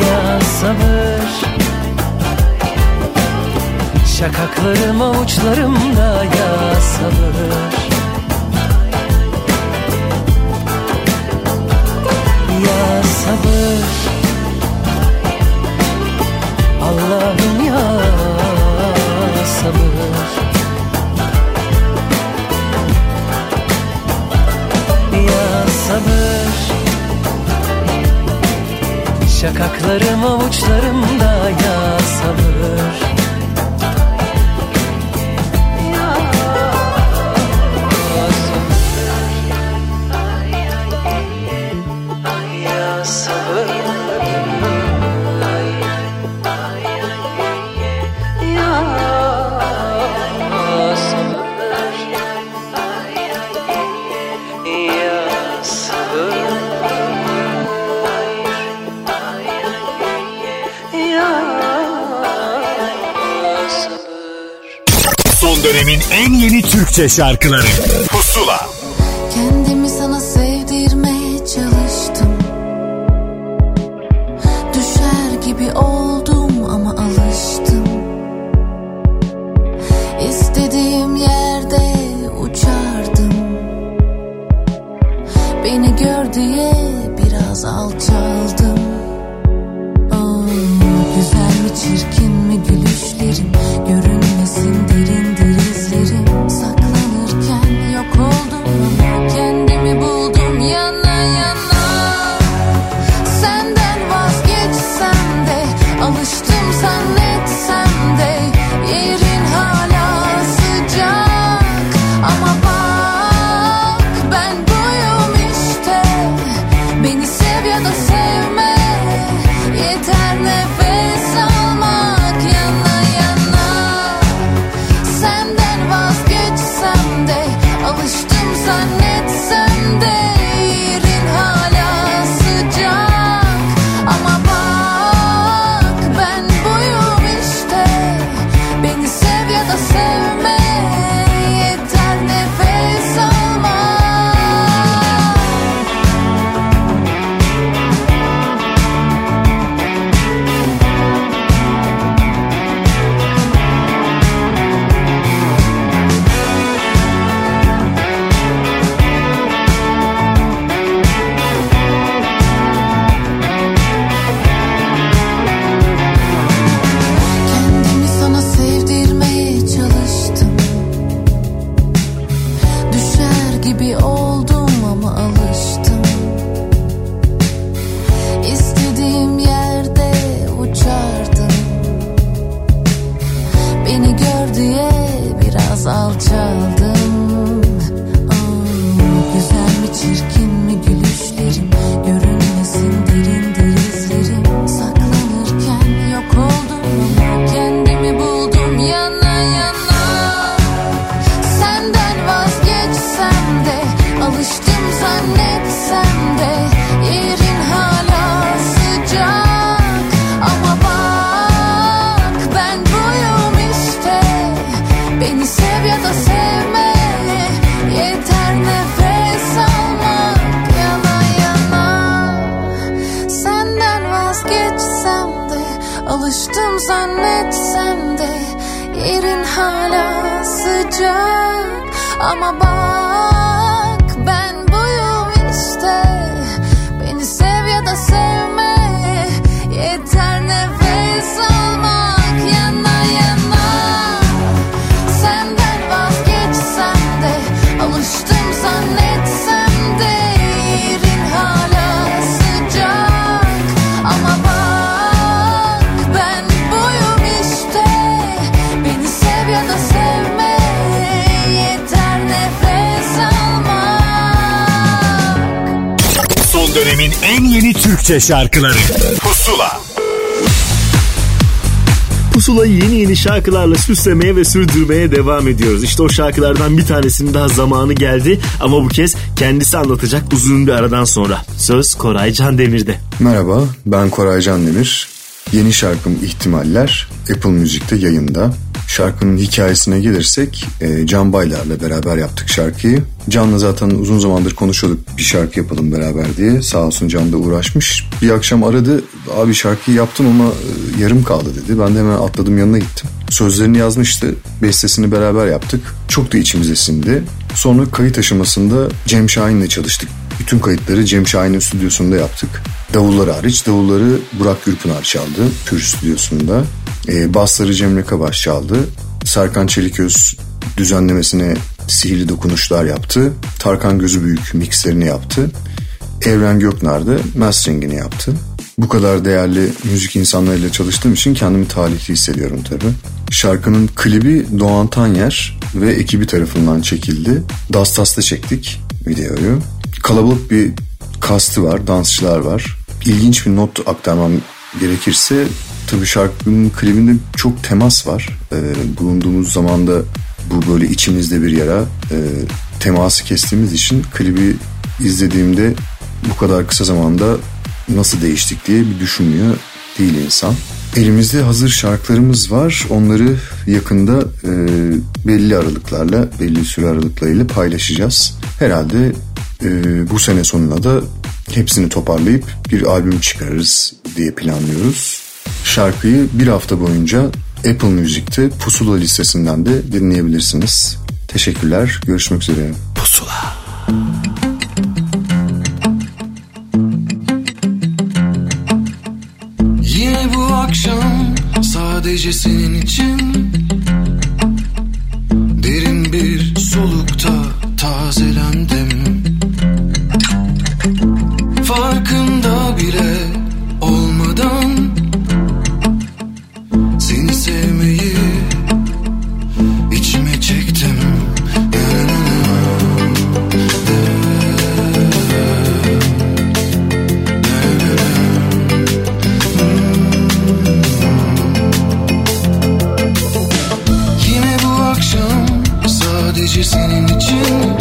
Ya sabır. Şakaklarım avuçlarımda ya sabır. ya sabır. Allah'ım ya sabır. Ya sabır. Şakaklarım avuçlarımda ya sabır. en yeni Türkçe şarkıları. Alıştım zannetsem de yerin hala sıcak. Ama bak dönemin en yeni Türkçe şarkıları Pusula Pusulayı yeni yeni şarkılarla süslemeye ve sürdürmeye devam ediyoruz. İşte o şarkılardan bir tanesinin daha zamanı geldi ama bu kez kendisi anlatacak uzun bir aradan sonra. Söz Koray Can Demir'de. Merhaba, ben Koray Can Demir. Yeni şarkım İhtimaller Apple Müzik'te yayında. Şarkının hikayesine gelirsek e, Can Baylar'la beraber yaptık şarkıyı. Can'la zaten uzun zamandır konuşuyorduk bir şarkı yapalım beraber diye. Sağ olsun Can da uğraşmış. Bir akşam aradı abi şarkıyı yaptım ama e, yarım kaldı dedi. Ben de hemen atladım yanına gittim. Sözlerini yazmıştı. Bestesini beraber yaptık. Çok da içimize sindi. Sonra kayıt aşamasında Cem Şahin'le çalıştık. Bütün kayıtları Cem Şahin'in stüdyosunda yaptık. Davulları hariç. Davulları Burak Gürpınar çaldı. Pür stüdyosunda. E, basları Cemre Kabaş çaldı. Serkan Çeliköz düzenlemesine sihirli dokunuşlar yaptı. Tarkan Gözü Büyük mixlerini yaptı. Evren Göknar da masteringini yaptı. Bu kadar değerli müzik insanlarıyla çalıştığım için kendimi talihli hissediyorum tabii. Şarkının klibi Doğan Tanyer ve ekibi tarafından çekildi. Dastas'ta çektik videoyu. Kalabalık bir kastı var, dansçılar var. İlginç bir not aktarmam gerekirse tabii şarkının klibinde çok temas var. Ee, bulunduğumuz zamanda bu böyle içimizde bir yara e, teması kestiğimiz için klibi izlediğimde bu kadar kısa zamanda nasıl değiştik diye bir düşünmüyor değil insan. Elimizde hazır şarkılarımız var. Onları yakında e, belli aralıklarla, belli süre aralıklarıyla paylaşacağız. Herhalde e, bu sene sonuna da hepsini toparlayıp bir albüm çıkarırız diye planlıyoruz. Şarkıyı bir hafta boyunca Apple Music'te Pusula listesinden de dinleyebilirsiniz. Teşekkürler. Görüşmek üzere. Pusula. Yine bu akşam sadece senin için Derin bir solukta tazelendim Farkında bile Yine bu akşam sadece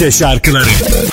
Türkçe şarkıları.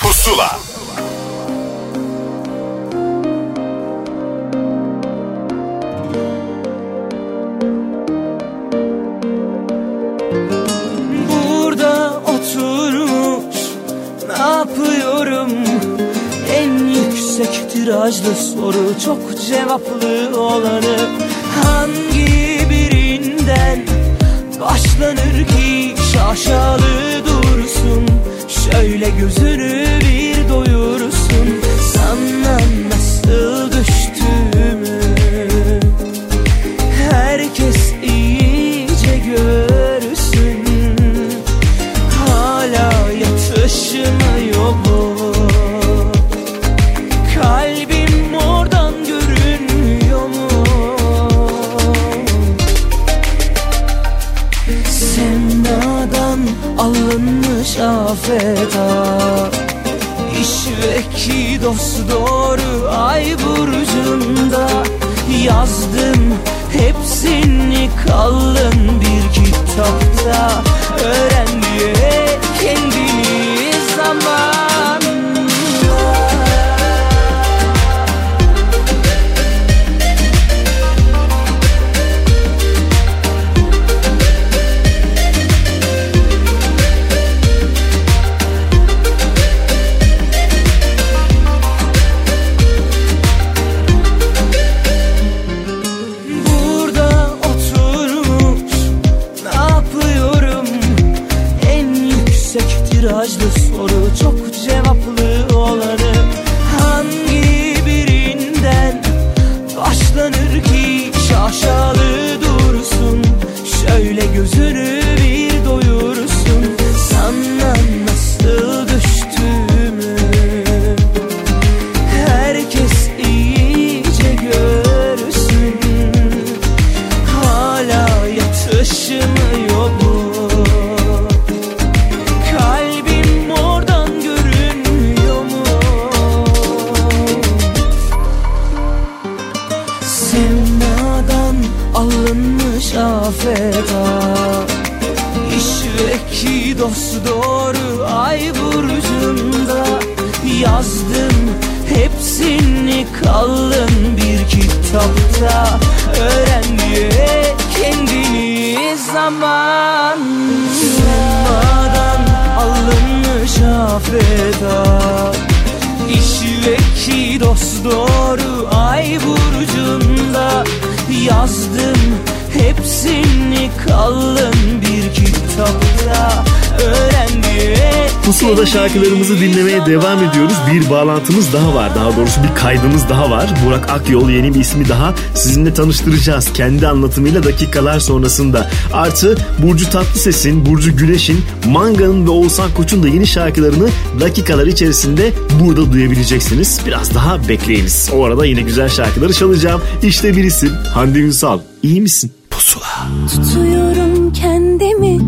kaydımız daha var. Burak Akyol yeni bir ismi daha sizinle tanıştıracağız. Kendi anlatımıyla dakikalar sonrasında. Artı Burcu Tatlıses'in, Burcu Güneş'in, Manga'nın ve Oğuzhan Koç'un da yeni şarkılarını dakikalar içerisinde burada duyabileceksiniz. Biraz daha bekleyiniz. O arada yine güzel şarkıları çalacağım. İşte bir isim Hande Ünsal. İyi misin? Pusula. Tutuyorum kendimi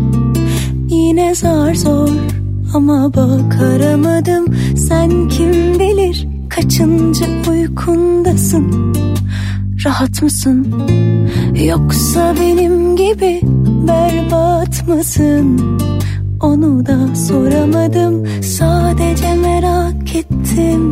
yine zar zor ama bak aramadım sen kim bilir kaçıncı uykundasın? Rahat mısın? Yoksa benim gibi berbat mısın? Onu da soramadım sadece merak ettim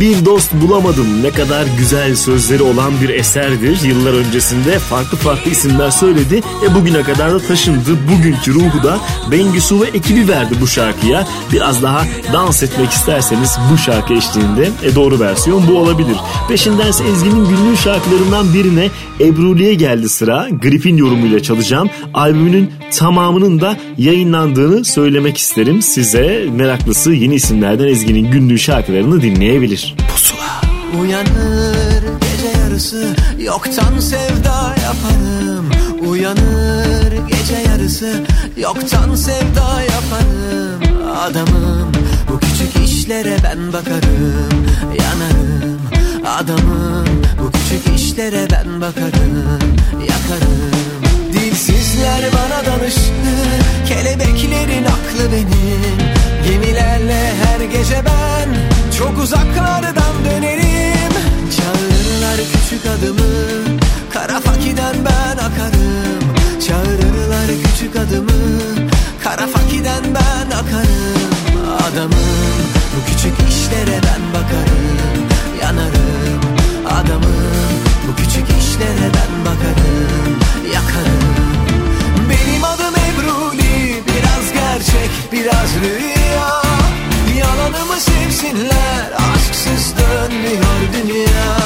Bir dost bulamadım ne kadar güzel sözleri olan bir eserdir. Yıllar öncesinde farklı farklı isimler söyledi. E bugüne kadar da taşındı. Bugünkü ruhu da Bengisu ve ekibi verdi bu şarkıya. Biraz daha dans etmek isterseniz bu şarkı eşliğinde e doğru versiyon bu olabilir. Peşindense Ezgi'nin günlük şarkılarından birine Ebru'liye geldi sıra. Grip'in yorumuyla çalacağım. Albümünün tamamının da yayınlandığını söylemek isterim. Size meraklısı yeni isimlerden Ezgi'nin günlük şarkılarını dinleyebilir. Uyanır gece yarısı Yoktan sevda yaparım. Uyanır gece yarısı Yoktan sevda yaparım. Adamım bu küçük işlere ben bakarım. Yanarım. Adamım bu küçük işlere ben bakarım. Yakarım. Dilsizler bana danıştı Kelebeklerin aklı benim. Gemilerle her gece ben çok uzaklardan dönerim. Çağırırlar küçük adımı. Kara fakiden ben akarım. Çağırırlar küçük adımı. Kara fakiden ben akarım. Adamım bu küçük işlere ben bakarım. Yanarım. Adamım bu küçük işlere ben bakarım. Yakarım. Benim adım Ebruli Biraz gerçek biraz rüya demesinler Aşksız dönmüyor dünya.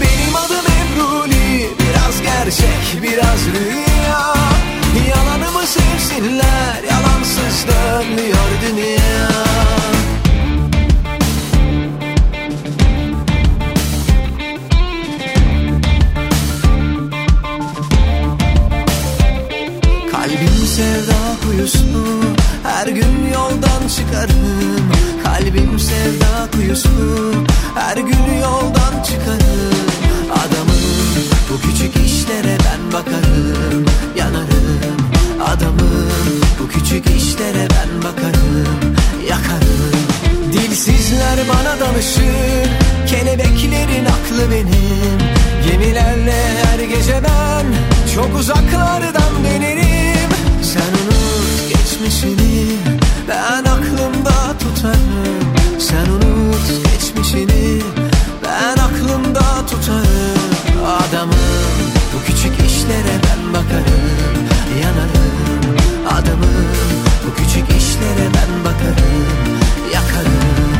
Benim adım Emruli Biraz gerçek biraz rüya. Yalanımı sevsinler Yalansız dönmüyor dünya. Kalbim sevda kuyusu Her gün yoldan çıkarım Kalbim sevda kuyusu Her gün yoldan çıkarım. Adamım bu küçük işlere ben bakarım Yanarım. Adamım bu küçük işlere ben bakarım Yakarım. Dilsizler bana danışır Kelebeklerin aklı benim. Gemilerle her gece ben Çok uzaklardan dönerim. Sen unut geçmişini Ben aklımda tutarım. Sen unut geçmişini. Ben aklımda tutarım. Adamım bu küçük işlere ben bakarım. Yanarım. Adamım bu küçük işlere ben bakarım. Yakarım.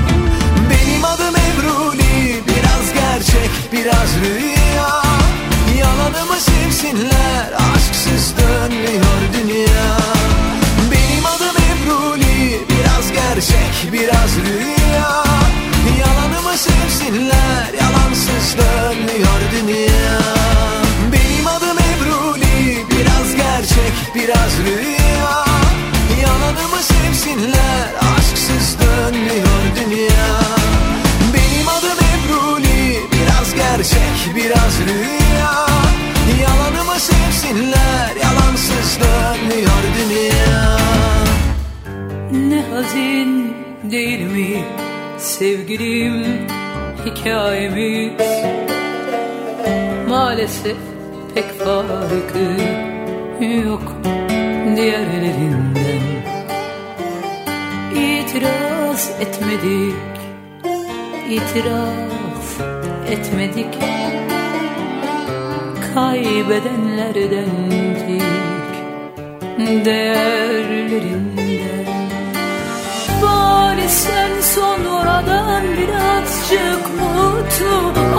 Benim adım Ebruli Biraz gerçek biraz rüya. Yalanımı sevsinler. Aşksız dönmüyor dünya gerçek biraz rüya. Yalanımı sevsinler Yalansız dönmüyor dünya. Benim adım Ebruli Biraz gerçek biraz rüya. Yalanımı sevsinler Aşksız dönmüyor dünya. Benim adım Ebruli Biraz gerçek biraz rüya. Yalanımı sevsinler Yalansız dönmüyor dünya Ne hazin değil mi sevgilim hikayemiz? Maalesef pek farkı yok diğerlerinden. İtiraz etmedik, itiraf etmedik. Kaybedenlerdendik, değerlerinden Bari sen sonradan birazcık mutlu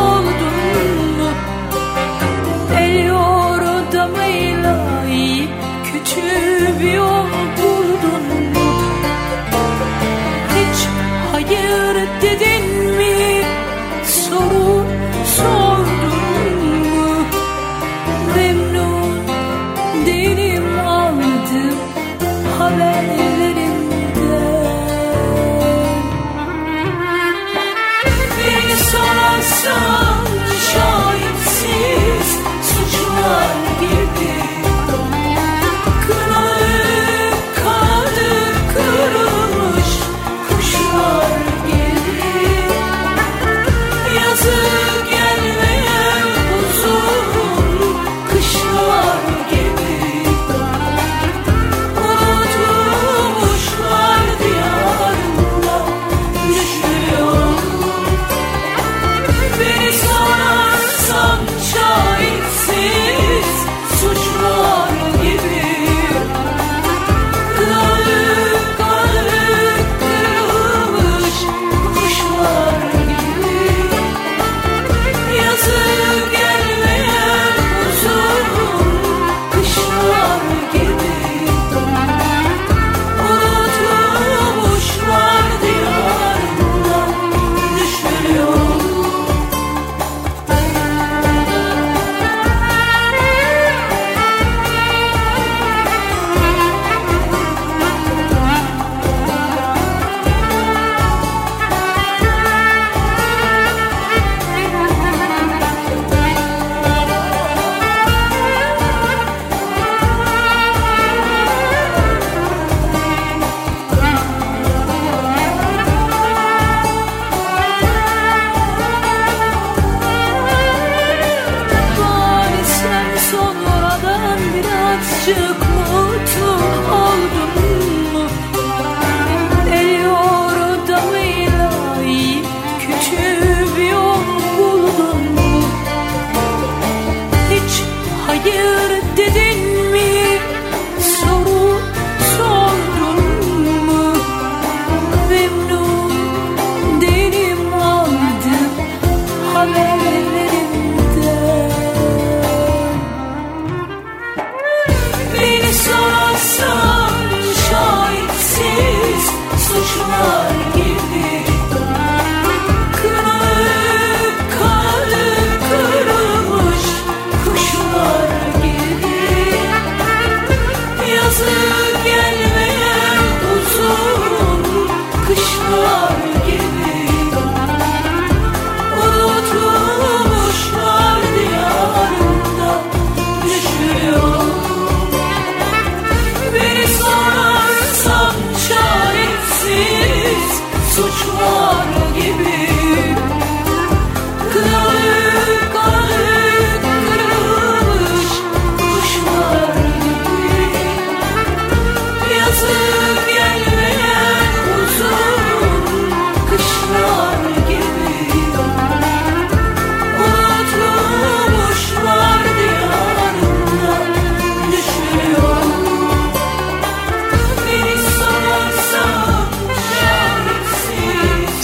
oldun mu? El yordamıyla iyi kötü bir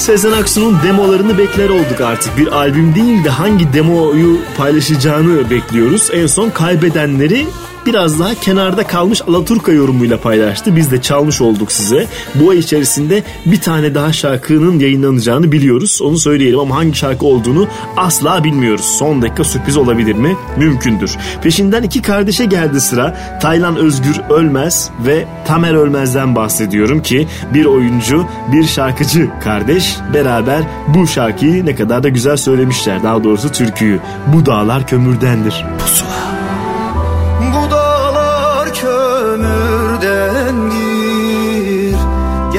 Sezen Aksu'nun demolarını bekler olduk artık. Bir albüm değil de hangi demoyu paylaşacağını bekliyoruz. En son kaybedenleri biraz daha kenarda kalmış Alaturka yorumuyla paylaştı. Biz de çalmış olduk size. Bu ay içerisinde bir tane daha şarkının yayınlanacağını biliyoruz. Onu söyleyelim ama hangi şarkı olduğunu asla bilmiyoruz. Son dakika sürpriz olabilir mi? Mümkündür. Peşinden iki kardeşe geldi sıra. Taylan Özgür Ölmez ve Tamer Ölmez'den bahsediyorum ki bir oyuncu, bir şarkıcı kardeş beraber bu şarkıyı ne kadar da güzel söylemişler. Daha doğrusu türküyü. Bu dağlar kömürdendir. Pusula.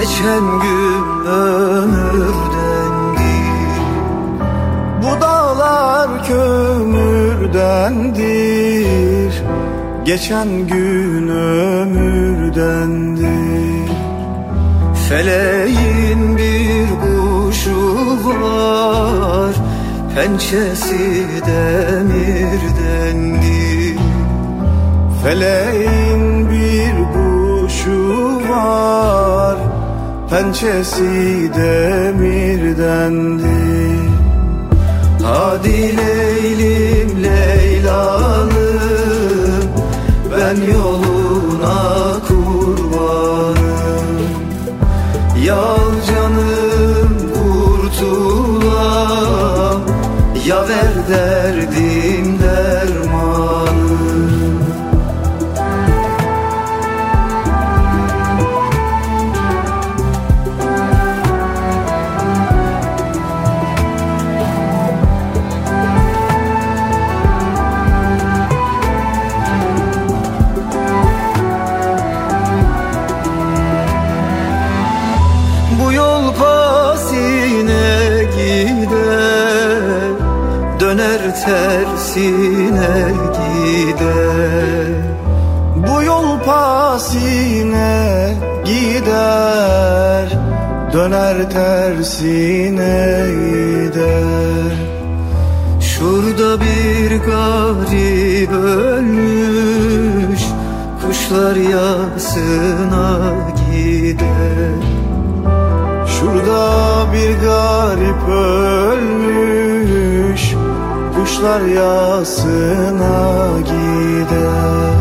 Geçen gün ömürdendir Bu dağlar kömürdendir. Geçen gün ömürdendir Feleğin bir kuşu var Pençesi demirdendir Feleğin bir kuşu var Pençesi demirdendir Hadi Leylim Leylalım Ben yoluna kurbanım Yal canım kurtulam Ya ver derdim tersine gider. Bu yol pasine gider. Döner tersine gider. Şurada bir garip ölmüş Kuşlar yasına gider. Şurada bir garip ölmüş Kuşlar yasına gider.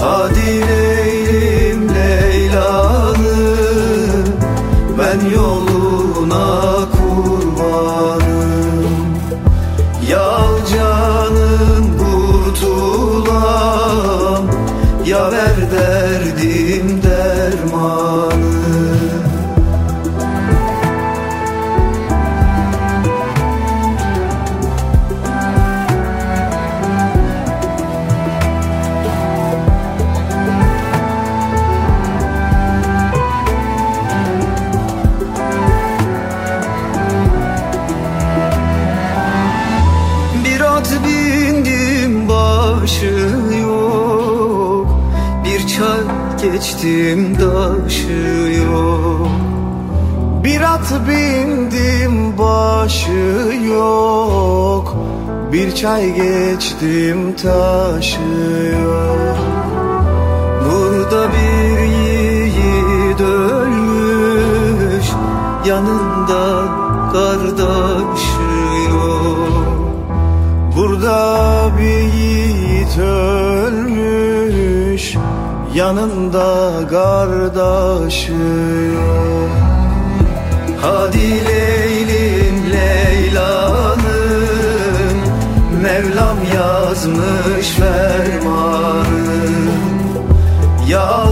Hadi Leylim Leylalım Ben yoluna kurbanım. Yal canım kurtulam Ya ver geçtim daşı yok. Bir at bindim başı yok. Bir çay geçtim taşı yok. Burada bir yiğit ölmüş. Yanında kardeşi yok. Burada bir yiğit ölmüş Yanında kardeşi yok Hadi Leylim Leylalım Mevlam yazmış fermanı. Yal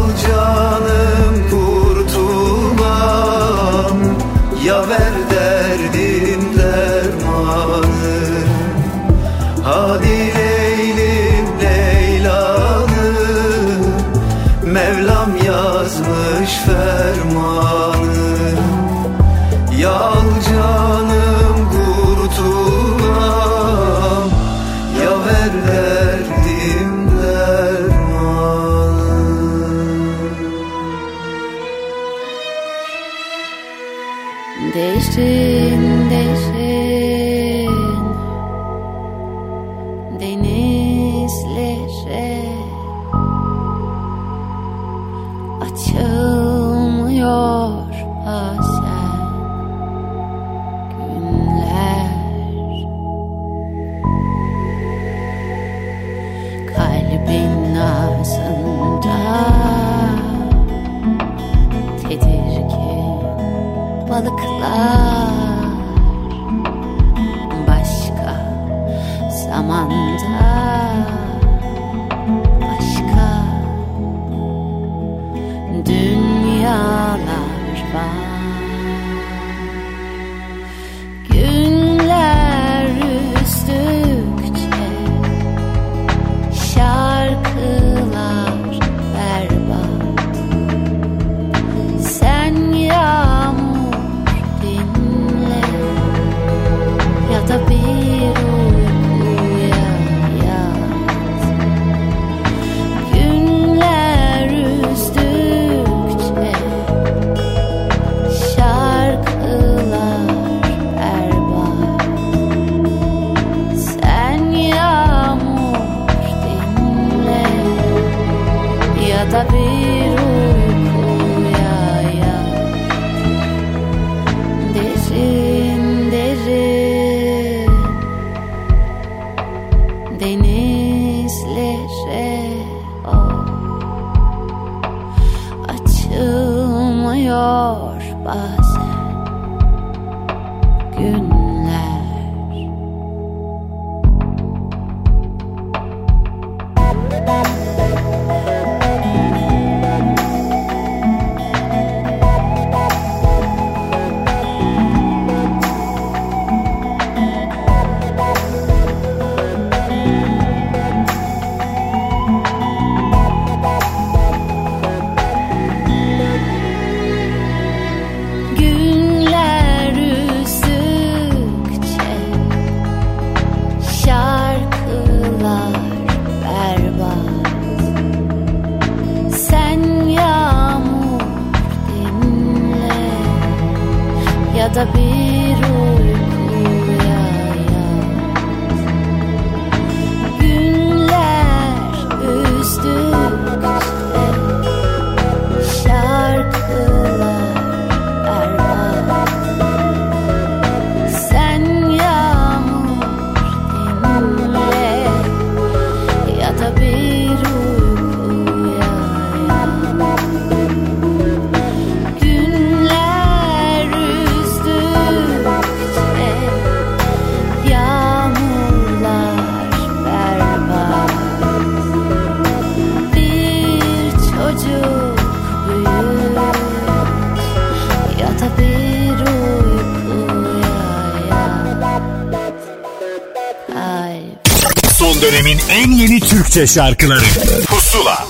Türkçe şarkıları Pusula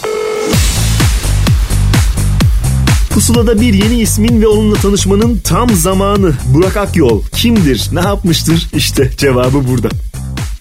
Pusula'da bir yeni ismin ve onunla tanışmanın tam zamanı. Burak Akyol kimdir, ne yapmıştır? İşte cevabı burada.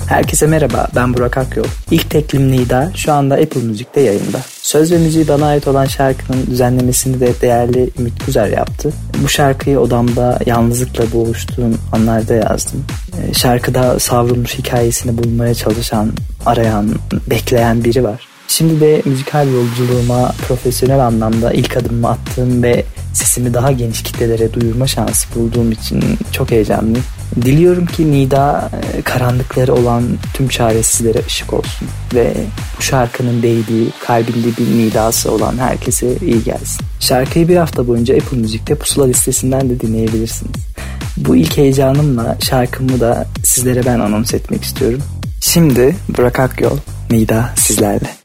Herkese merhaba, ben Burak Akyol. İlk teklim Nida şu anda Apple Müzik'te yayında. Söz ve müziği bana ait olan şarkının düzenlemesini de değerli Ümit Güzel yaptı. Bu şarkıyı odamda yalnızlıkla boğuştuğum anlarda yazdım. Ee, Şarkıda savrulmuş hikayesini bulmaya çalışan, arayan, bekleyen biri var. Şimdi de müzikal yolculuğuma profesyonel anlamda ilk adımımı attığım ve sesimi daha geniş kitlelere duyurma şansı bulduğum için çok heyecanlıyım. Diliyorum ki Nida e, karanlıkları olan tüm çaresizlere ışık olsun ve bu şarkının değdiği kalbinde bir nidası olan herkese iyi gelsin. Şarkıyı bir hafta boyunca Apple Müzik'te pusula listesinden de dinleyebilirsiniz. Bu ilk heyecanımla şarkımı da sizlere ben anons etmek istiyorum. Şimdi Burak Akyol, Nida sizlerle.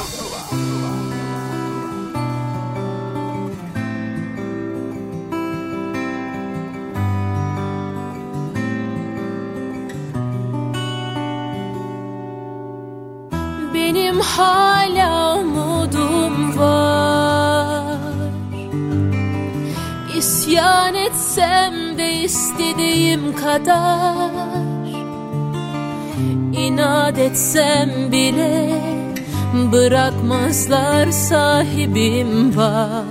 Bırakmazlar sahibim var.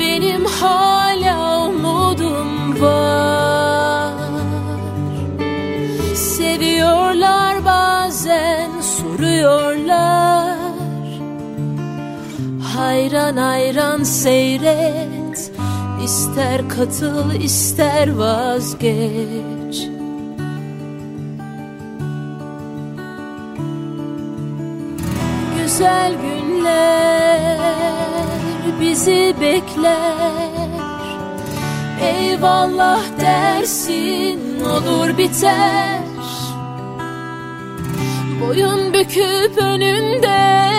Benim hala umudum var. Seviyorlar bazen soruyorlar. Hayran hayran seyret İster katıl ister vazgeç Eyvallah dersin olur biter Boyun büküp önünde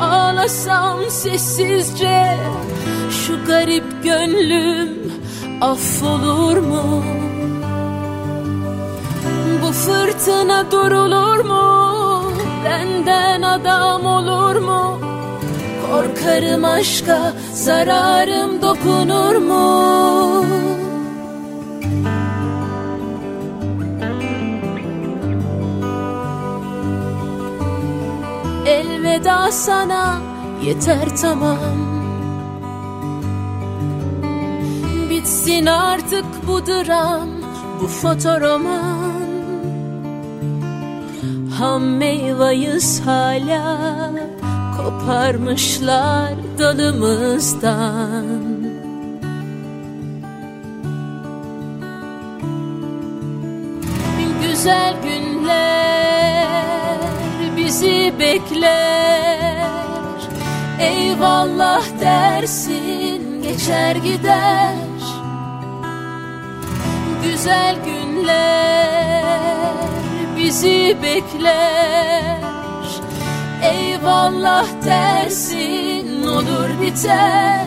Ağlasam sessizce Şu garip gönlüm affolur mu? Bu fırtına durulur mu? Benden adam olur mu? Korkarım aşka zararım dokunur mu? Elveda sana yeter tamam. Bitsin artık bu dram bu fotoroman. Ham meyvayız hala koparmışlar dalımızdan. Güzel günler bizi bekler. Eyvallah dersin geçer gider. Güzel günler bizi bekler. Eyvallah dersin olur biter.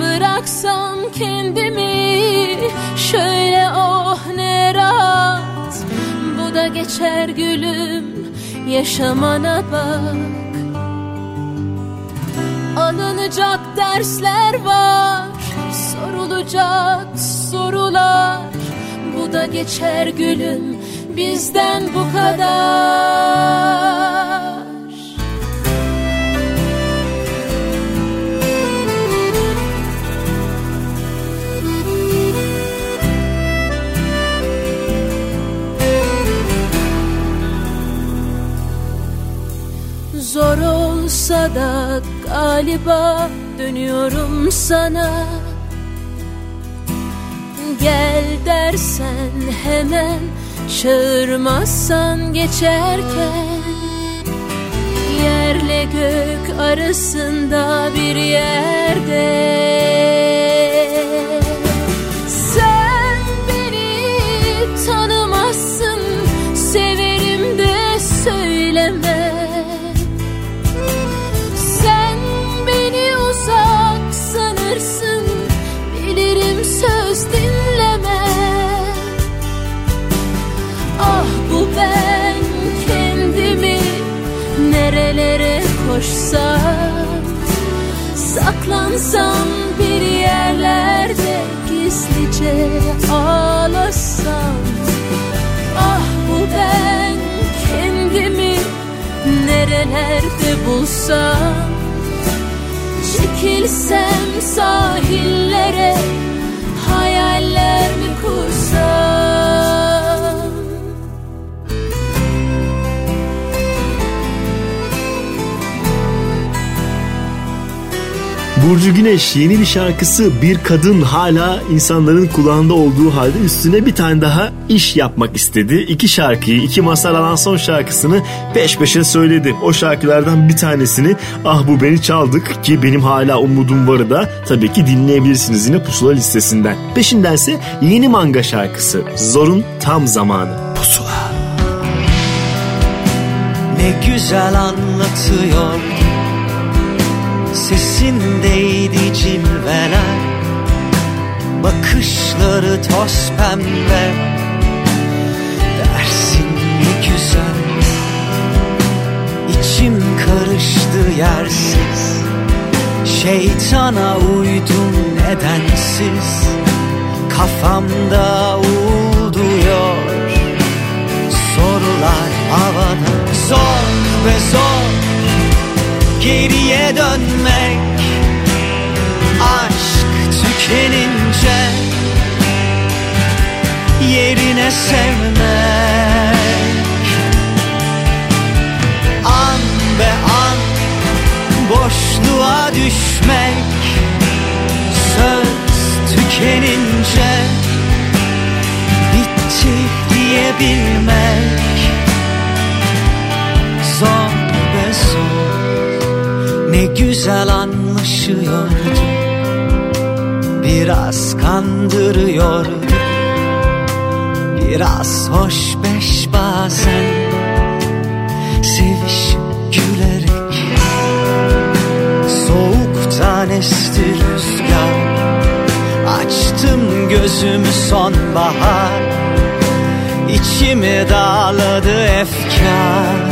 Bıraksam kendimi şöyle oh ne rahat da geçer gülüm yaşamana bak. Alınacak dersler var Sorulacak sorular. Bu da geçer gülüm bizden bu kadar Zor olsa da galiba dönüyorum sana. Gel dersen hemen çağırmazsan geçerken. Yerle gök arasında bir yerde Koşsam Saklansam bir yerlerde Gizlice ağlasam. Ah bu ben kendimi nerelerde bulsam? Çekilsem sahillere hayaller mi kursam Burcu Güneş yeni bir şarkısı bir kadın hala insanların kulağında olduğu halde üstüne bir tane daha iş yapmak istedi. İki şarkıyı, iki Mazhar Alan son şarkısını peş peşe söyledi. O şarkılardan bir tanesini Ah Bu Beni çaldık ki benim hala umudum varı da tabii ki dinleyebilirsiniz yine Pusula listesinden. Peşindense yeni manga şarkısı Zor'un tam zamanı. Pusula. Ne güzel anlatıyor Sesindeydi cilveler Bakışları toz pembe. Dersin ne güzel İçim karıştı yersiz. Şeytana uydum nedensiz Kafamda uğulduyor Sorular havada Zor ve zor Geriye dönmek. Aşk tükenince Yerine sevmek. An be an Boşluğa düşmek. Söz tükenince Bitti diyebilmek. Zor ve zor ne güzel anlaşıyordu Biraz kandırıyordu Biraz hoş beş bazen. Sevişip gülerek. Soğuktan esti rüzgar. Açtım gözümü sonbahar. İçimi dağladı efkar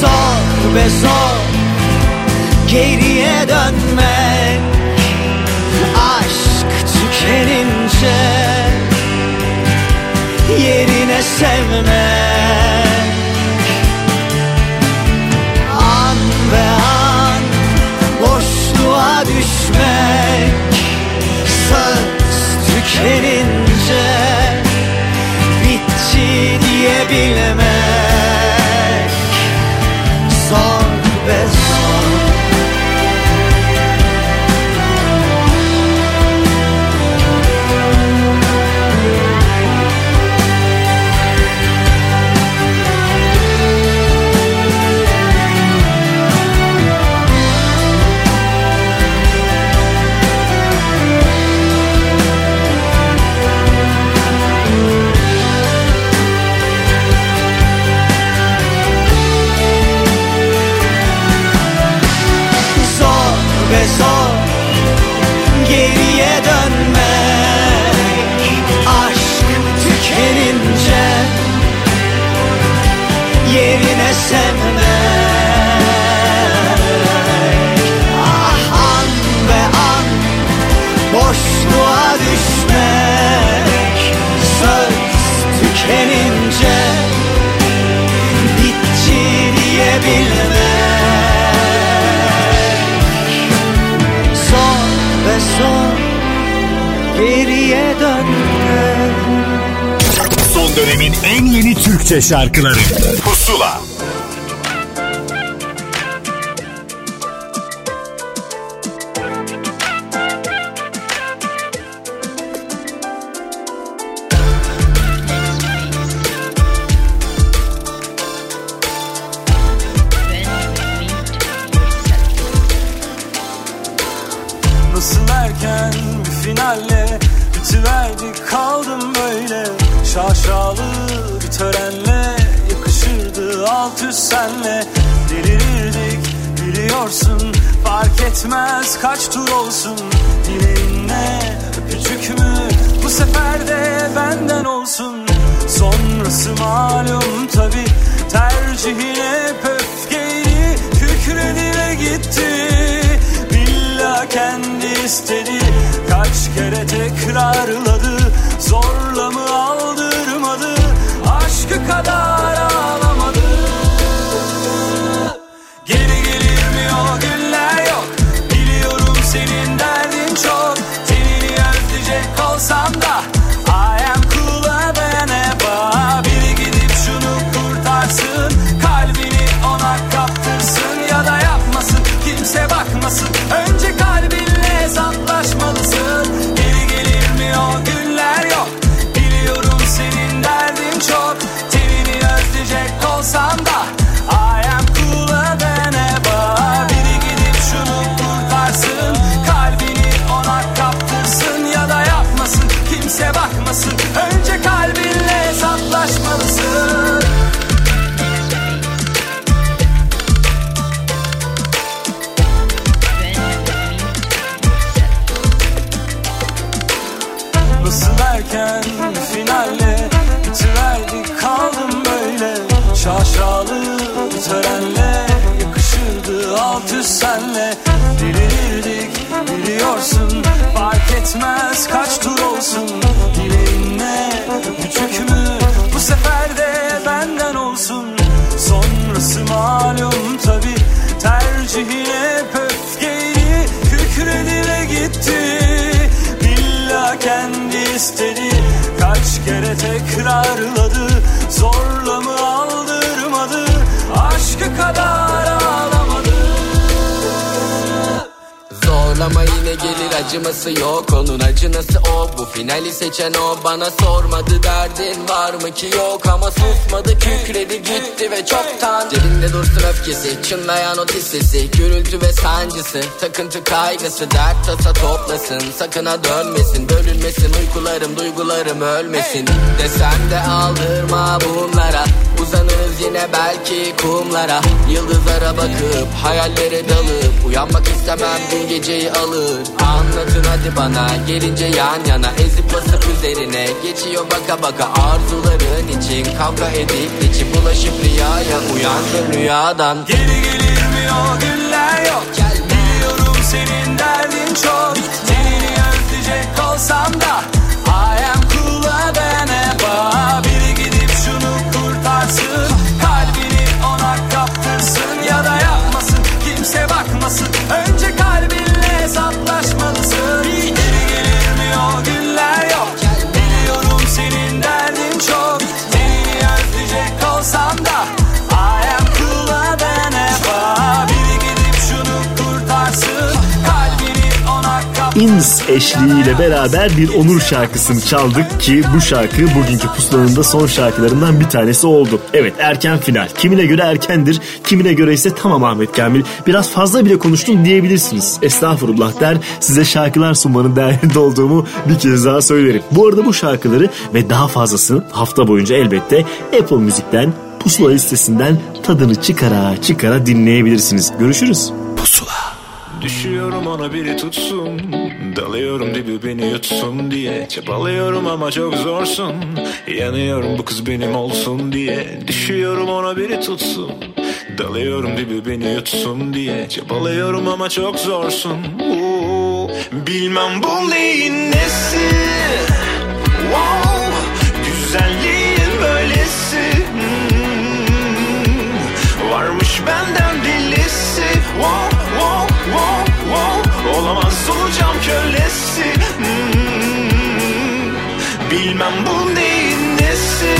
zor ve zor Geriye dönmek Aşk tükenince Yerine sevmek An ve an Boşluğa düşmek. Söz tükenince Bitti diyebilmek Zor ve zor geriye dönmek Son dönemin en yeni Türkçe şarkıları. Pusula Nasıl bir finalle Bitiverdik. Kaldım böyle Şaşalı bir törenle. Yakışırdı alt üst senle. Delirirdik biliyorsun. Fark etmez kaç tur olsun. Dileğinle öpücük mü? Bu sefer de benden olsun. Sonrası malum tabi Tercihine öfkeydi Kükredi ve gitti kendi istedi. Kaç kere tekrarladı Zorla senle Delirirdik biliyorsun. Fark etmez kaç tur olsun. Dileğinle öpücük mü Bu sefer de benden olsun. Sonrası malum tabi Tercihine öfkeydi Kükredi ve gitti. Billa kendi istedi Kaç kere tekrarladı. Zorla Zorlama yine gelir acıması yok. Onun acınası o. Bu finali seçen o. Bana sormadı derdin var mı ki yok. Ama susmadı kükredi gitti ve çoktan. Cebinde dursun öfkesi Çınlayan o sesi Gürültü ve sancısı Takıntı kaygısı. Dert tasa toplasın Sakına dönmesin. Bölünmesin uykularım duygularım ölmesin. Desem de aldırma bunlara Uzanırız yine belki kumlara. Yıldızlara bakıp hayallere dalıp Uyanmak istemem dün geceyi alır Anlatın hadi bana gelince yan yana Ezip basıp üzerine. Geçiyor baka baka Arzuların için kavga edip içi bulaşıp rüyaya Uyandın rüyadan. Geri gelir mi o günler yok. Biliyorum senin derdin çok. Tenini özleyecek olsam da I am cooler than ever Hey. Ins eşliğiyle beraber bir Onur şarkısını çaldık ki bu şarkı bugünkü pusulanın da son şarkılarından bir tanesi oldu. Evet erken final. Kimine göre erkendir, kimine göre ise tamam Ahmet Kamil biraz fazla bile konuştun diyebilirsiniz. Estağfurullah der size şarkılar sunmanın değerinde olduğumu bir kez daha söylerim. Bu arada bu şarkıları ve daha fazlasını hafta boyunca elbette Apple Müzik'ten Pusula listesinden tadını çıkara çıkara dinleyebilirsiniz. Görüşürüz. Pusula. Düşüyorum ona biri tutsun Dalıyorum dibi beni yutsun diye. Çabalıyorum ama çok zorsun. Yanıyorum bu kız benim olsun diye. Düşüyorum ona biri tutsun. Dalıyorum dibi beni yutsun diye. Çabalıyorum ama çok zorsun. Oo, Bilmem bu neyin nesi? Wow, Güzelliğin böylesi. Hmm, Varmış benden delisi wow, wow, wow, wow. Olamaz olacağım kölesi. Hmm, Bilmem bu neyin nesi.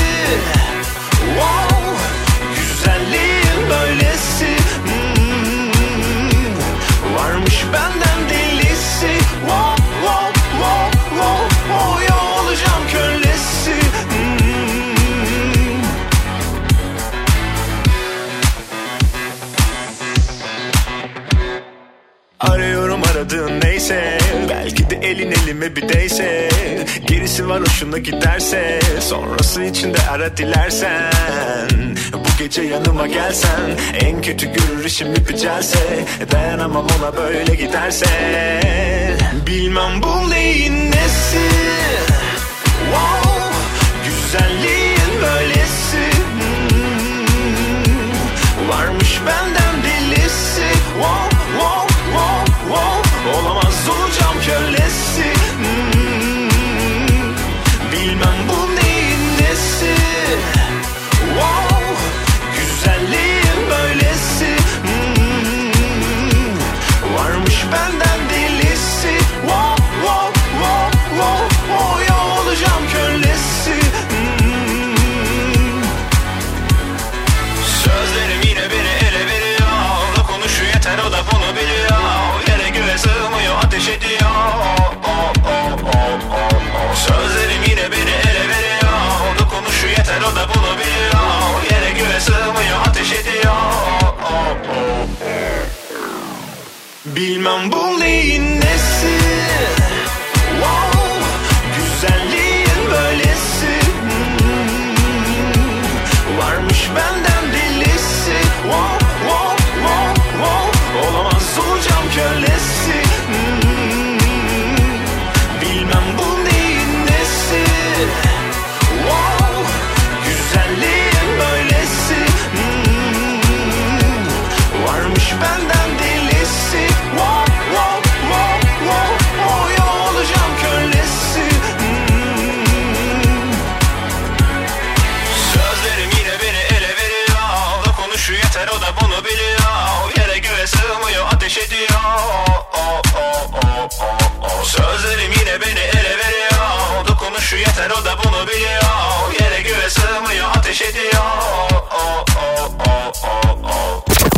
Wow, Güzelliğin böylesi. Hmm, Varmış benden delisi. Wow, wow, wow, wow, wow. Ya olacağım kölesi. Hmm, Arıyorum aradığın neyse Belki de elin elime bir değse Gerisi var hoşuna giderse Sonrası için de ara dilersen Bu gece yanıma gelsen En kötü görür işim ipicelse Dayanamam ona böyle giderse. Bilmem bu neyin nesi Wow Güzelliğin Bilmem. Bu neyin nesi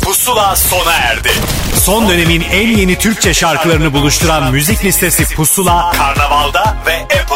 Pusula sona erdi. Son dönemin en yeni Türkçe şarkılarını buluşturan müzik listesi Pusula, Karnaval'da ve Apple